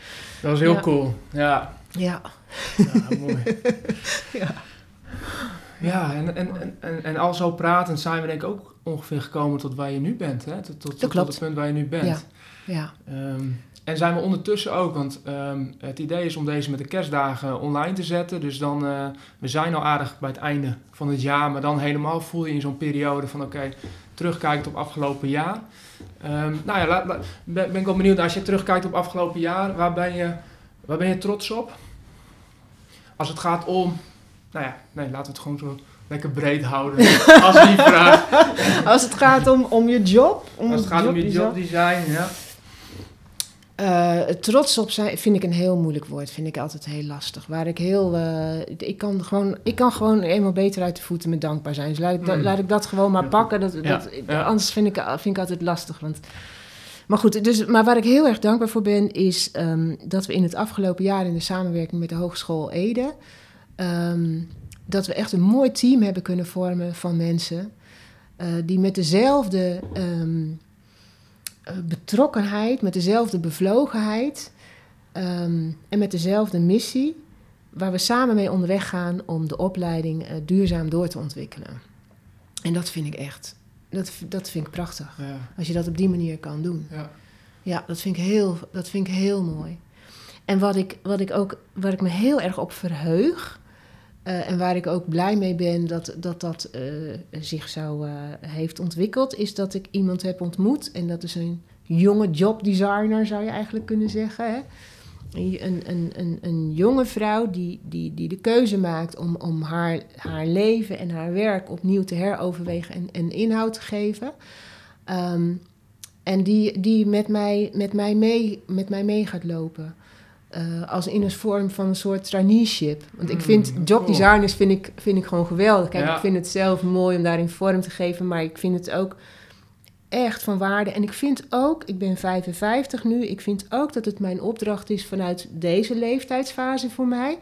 Dat was heel Ja. cool. Ja, Ja. ja mooi. Ja. Ja, en, en, en, en, en al zo pratend zijn we denk ik ook ongeveer gekomen tot waar je nu bent. Hè? Tot, tot, tot, het punt waar je nu bent. Ja. Ja. Ehm, en zijn we ondertussen ook, want ehm, het idee is om deze met de kerstdagen online te zetten. Dus dan, eh, we zijn al aardig bij het einde van het jaar, maar dan helemaal voel je in zo'n periode van oké, terugkijkt op afgelopen jaar. Ehm, nou ja, ben, ben ik wel benieuwd, als je terugkijkt op afgelopen jaar, waar ben je, waar ben je trots op? Als het gaat om, nou ja, nee, laten we het gewoon zo lekker breed houden. als die vraag. Als het gaat om, om je job... Om Als het gaat om je jobdesign, ja. Eh, trots op zijn vind ik een heel moeilijk woord. Vind ik altijd heel lastig. Waar ik heel. eh, ik, kan gewoon, ik kan gewoon eenmaal beter uit de voeten met dankbaar zijn. Dus laat ik, dat, Mm. laat ik dat gewoon maar pakken. Dat, Ja, dat, ja. Anders vind ik, vind ik altijd lastig. Want, maar goed, dus, maar waar ik heel erg dankbaar voor ben, is ehm, dat we in het afgelopen jaar in de samenwerking met de Hogeschool Ede. ehm, dat we echt een mooi team hebben kunnen vormen van mensen. eh, die met dezelfde ehm, eh, betrokkenheid, met dezelfde bevlogenheid ehm, en met dezelfde missie, waar we samen mee onderweg gaan om de opleiding eh, duurzaam door te ontwikkelen. En dat vind ik echt, dat, dat vind ik prachtig. ja, Als je dat op die manier kan doen. ja. Ja, dat vind ik heel, dat vind ik heel mooi. En wat ik, wat ik ook, waar ik me heel erg op verheug, eh, en waar ik ook blij mee ben dat dat, dat eh, zich zo uh, heeft ontwikkeld, is dat ik iemand heb ontmoet. En dat is een jonge jobdesigner, zou je eigenlijk kunnen zeggen. Hè? Een, een, een, een jonge vrouw die, die, die de keuze maakt om, om haar, haar leven en haar werk opnieuw te heroverwegen en, en inhoud te geven. Um, en die, die met, mij, met, mij mee, met mij mee gaat lopen. Uh, als in een vorm van een soort traineeship. Want ik vind mm, jobdesigners vind ik, vind ik gewoon geweldig. Kijk, ik vind het zelf mooi om daarin vorm te geven, maar ik vind het ook echt van waarde. En ik vind ook, ik ben 55 nu, ik vind ook dat het mijn opdracht is vanuit deze leeftijdsfase voor mij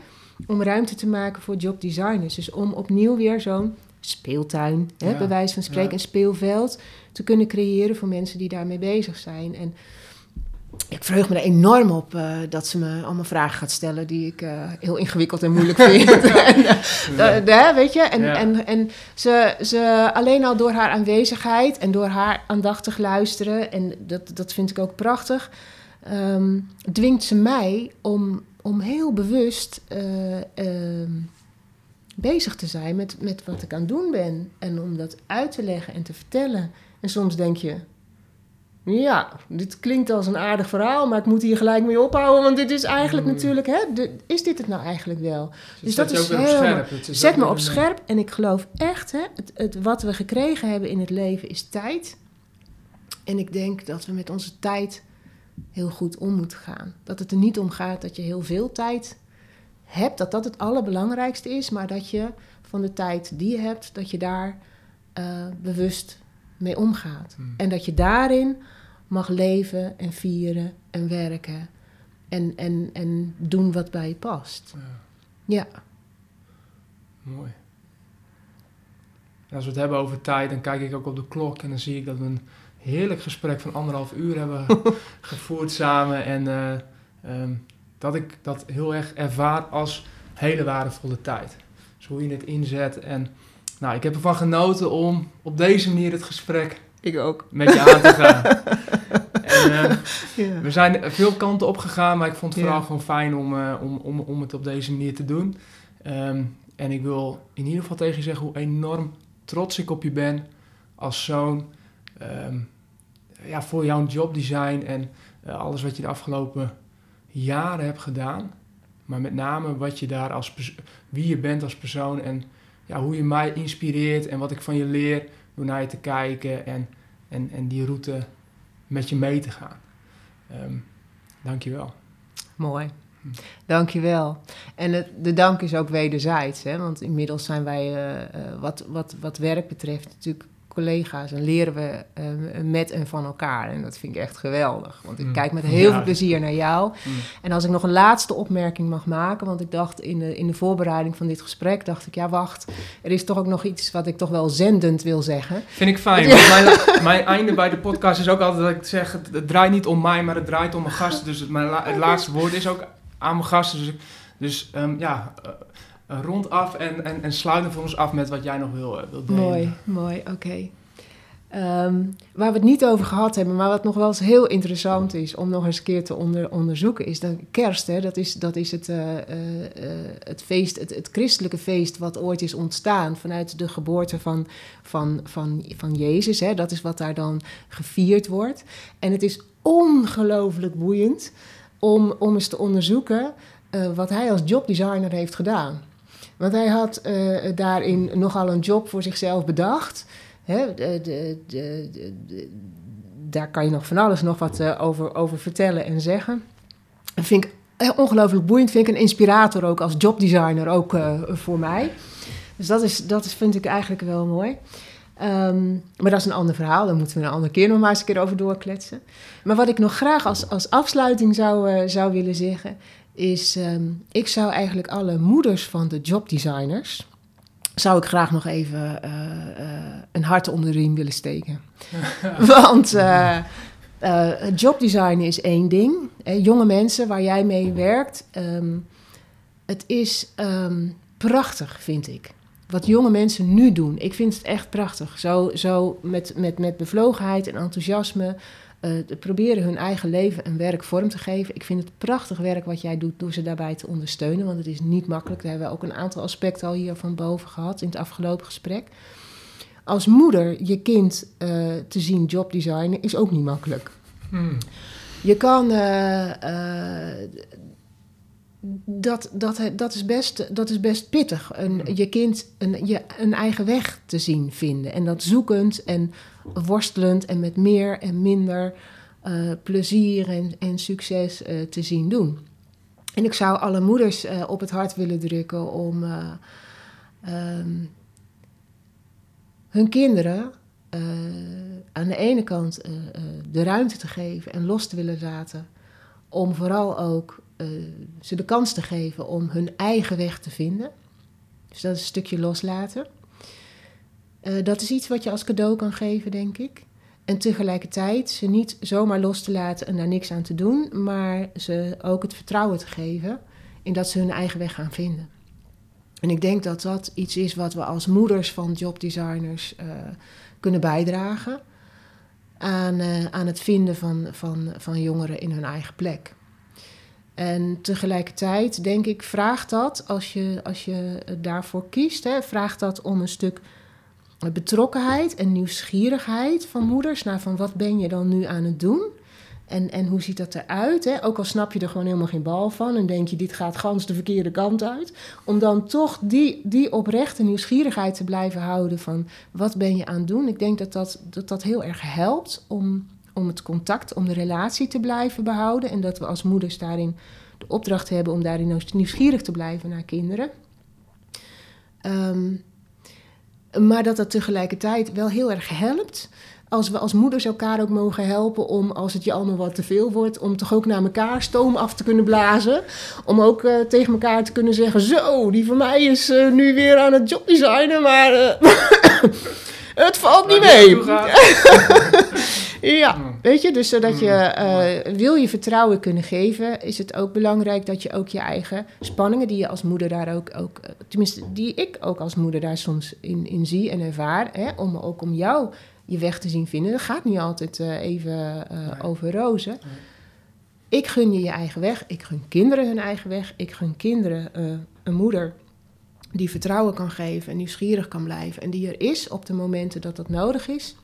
om ruimte te maken voor jobdesigners. Dus om opnieuw weer zo'n speeltuin, hè, bij wijze van spreken, een speelveld te kunnen creëren voor mensen die daarmee bezig zijn. En ik verheug me er enorm op uh, dat ze me allemaal vragen gaat stellen die ik uh, heel ingewikkeld en moeilijk vind. en, uh, weet je, en, en, en ze, ze alleen al door haar aanwezigheid en door haar aandachtig luisteren, en dat, dat vind ik ook prachtig, um, dwingt ze mij om, om heel bewust ehm, bezig te zijn met, met wat ik aan het doen ben. En om dat uit te leggen en te vertellen. En soms denk je, ja, dit klinkt als een aardig verhaal, maar ik moet hier gelijk mee ophouden, want dit is eigenlijk mm. natuurlijk, hè, is dit het nou eigenlijk wel? Dus, dat is heel. Scherp. Zet me op scherp en ik geloof echt, hè, het, het, wat we gekregen hebben in het leven is tijd. En ik denk dat we met onze tijd heel goed om moeten gaan. Dat het er niet om gaat dat je heel veel tijd hebt, dat dat het allerbelangrijkste is, maar dat je van de tijd die je hebt, dat je daar uh, bewust mee omgaat. Hmm. En dat je daarin mag leven en vieren en werken en, en, en doen wat bij je past. Ja. ja. Mooi. En als we het hebben over tijd, dan kijk ik ook op de klok en dan zie ik dat we een heerlijk gesprek van anderhalf uur hebben gevoerd samen. En uh, um, dat ik dat heel erg ervaar als hele waardevolle tijd. Dus hoe je het inzet. En nou, ik heb ervan genoten om op deze manier het gesprek ik ook. met je aan te gaan. en, uh, We zijn veel kanten op gegaan, maar ik vond het vooral gewoon fijn om, uh, om, om, om het op deze manier te doen. Um, en ik wil in ieder geval tegen je zeggen hoe enorm trots ik op je ben als zoon. Um, ja, voor jouw jobdesign en uh, alles wat je de afgelopen jaren heb gedaan. Maar met name wat je daar als wie je bent als persoon en ja, hoe je mij inspireert en wat ik van je leer door naar je te kijken en, en, en die route met je mee te gaan. Um, Dank je wel. Mooi. Hm. Dank je wel. En het, de dank is ook wederzijds, hè? want inmiddels zijn wij, uh, uh, wat, wat, wat werk betreft, natuurlijk collega's en leren we uh, met en van elkaar. En dat vind ik echt geweldig. Want ik mm. kijk met heel veel plezier naar jou. Mm. En als ik nog een laatste opmerking mag maken, want ik dacht in de, in de voorbereiding van dit gesprek, dacht ik, ja wacht, er is toch ook nog iets wat ik toch wel zendend wil zeggen. Vind ik fijn. Mijn, mijn, einde bij de podcast is ook altijd dat ik zeg, het, het, draait niet om mij, maar het draait om mijn gasten. Dus het, mijn het laatste woord is ook aan mijn gasten. Dus, dus um, ja... Uh, rondaf en, en, en sluiten voor ons af met wat jij nog wil, uh, wil delen. Mooi, mooi, oké. Um, waar we het niet over gehad hebben, maar wat nog wel eens heel interessant is om nog eens te onder, onderzoeken, is dat kerst, hè, dat is, dat is het, uh, het feest, het, het, christelijke feest wat ooit is ontstaan vanuit de geboorte van, van, van, van Jezus. Hè, dat is wat daar dan gevierd wordt. En het is ongelooflijk boeiend om, om eens te onderzoeken wat hij als jobdesigner heeft gedaan. Want hij had uh, daarin nogal een job voor zichzelf bedacht. Hè, de, de, de, daar kan je nog van alles nog wat uh, over, over vertellen en zeggen. Dat vind ik ongelooflijk boeiend. Vind ik een inspirator ook als jobdesigner ook voor mij. Dus dat, is, dat vind ik eigenlijk wel mooi. Um, maar dat is een ander verhaal. Daar moeten we een andere keer nog maar eens een keer over doorkletsen. Maar wat ik nog graag als, als afsluiting zou, zou willen zeggen is, um, ik zou eigenlijk alle moeders van de jobdesigners, zou ik graag nog even uh, uh, een hart onder de riem willen steken. Want uh, jobdesign is één ding. jonge mensen waar jij mee werkt, um, het is um, prachtig, vind ik. Wat jonge mensen nu doen, ik vind het echt prachtig. Zo, zo met, met, met bevlogenheid en enthousiasme uh, proberen hun eigen leven en werk vorm te geven. Ik vind het prachtig werk wat jij doet door ze daarbij te ondersteunen, want het is niet makkelijk. Daar hebben we ook een aantal aspecten al hier van boven gehad in het afgelopen gesprek. Als moeder je kind uh, te zien jobdesignen is ook niet makkelijk. Hmm. Je kan dat, dat, dat, is best, dat is best pittig. Een, je kind een, je, een eigen weg te zien vinden. En dat zoekend en worstelend en met meer en minder uh, plezier en, en succes uh, te zien doen. En ik zou alle moeders uh, op het hart willen drukken om um, hun kinderen aan de ene kant de ruimte te geven en los te willen laten. Om vooral ook ze de kans te geven om hun eigen weg te vinden. Dus dat is een stukje loslaten. Uh, dat is iets wat je als cadeau kan geven, denk ik. En tegelijkertijd ze niet zomaar los te laten en daar niks aan te doen, maar ze ook het vertrouwen te geven in dat ze hun eigen weg gaan vinden. En ik denk dat dat iets is wat we als moeders van jobdesigners uh, kunnen bijdragen aan, uh, aan het vinden van, van, van jongeren in hun eigen plek. En tegelijkertijd denk ik, vraagt dat, als je, als je daarvoor kiest, hè, vraagt dat om een stuk betrokkenheid en nieuwsgierigheid van moeders naar van wat ben je dan nu aan het doen? En, en hoe ziet dat eruit? Hè? Ook al snap je er gewoon helemaal geen bal van en denk je, dit gaat gans de verkeerde kant uit. Om dan toch die, die oprechte nieuwsgierigheid te blijven houden van wat ben je aan het doen? Ik denk dat dat, dat, dat heel erg helpt om om het contact, om de relatie te blijven behouden. En dat we als moeders daarin de opdracht hebben om daarin nieuwsgierig te blijven naar kinderen. Um, maar dat dat tegelijkertijd wel heel erg helpt. Als we als moeders elkaar ook mogen helpen om, als het je allemaal wat te veel wordt, om toch ook naar elkaar stoom af te kunnen blazen. Om ook uh, tegen elkaar te kunnen zeggen: Zo, die van mij is uh, nu weer aan het jobdesignen, maar uh, het valt niet mee. Ja, mm. weet je, dus zodat je, uh, wil je vertrouwen kunnen geven, is het ook belangrijk dat je ook je eigen spanningen, die je als moeder daar ook, ook eh, tenminste, die ik ook als moeder daar soms in, in zie en ervaar, hè, om ook om jou je weg te zien vinden. Dat gaat niet altijd uh, even uh, over rozen. Ik gun je je eigen weg, ik gun kinderen hun eigen weg, ik gun kinderen een moeder die vertrouwen kan geven en nieuwsgierig kan blijven en die er is op de momenten dat dat nodig is.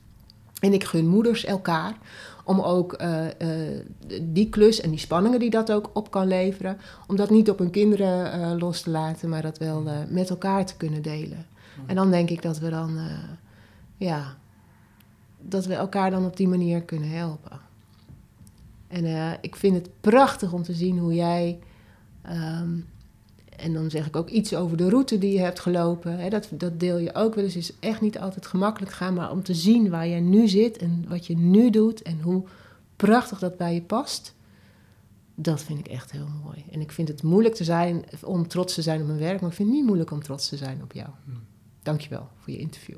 En ik gun moeders elkaar om ook uh, uh, die klus en die spanningen die dat ook op kan leveren, om dat niet op hun kinderen uh, los te laten, maar dat wel met elkaar te kunnen delen. En dan denk ik dat we dan, ja, dat we elkaar dan op die manier kunnen helpen. En ik vind het prachtig om te zien hoe jij um, en dan zeg ik ook iets over de route die je hebt gelopen. dat, dat deel je ook wel eens. is echt niet altijd gemakkelijk gaan, maar om te zien waar jij nu zit en wat je nu doet en hoe prachtig dat bij je past. Dat vind ik echt heel mooi. En ik vind het moeilijk te zijn om trots te zijn op mijn werk, maar ik vind het niet moeilijk om trots te zijn op jou. Hmm. Dankjewel voor je interview.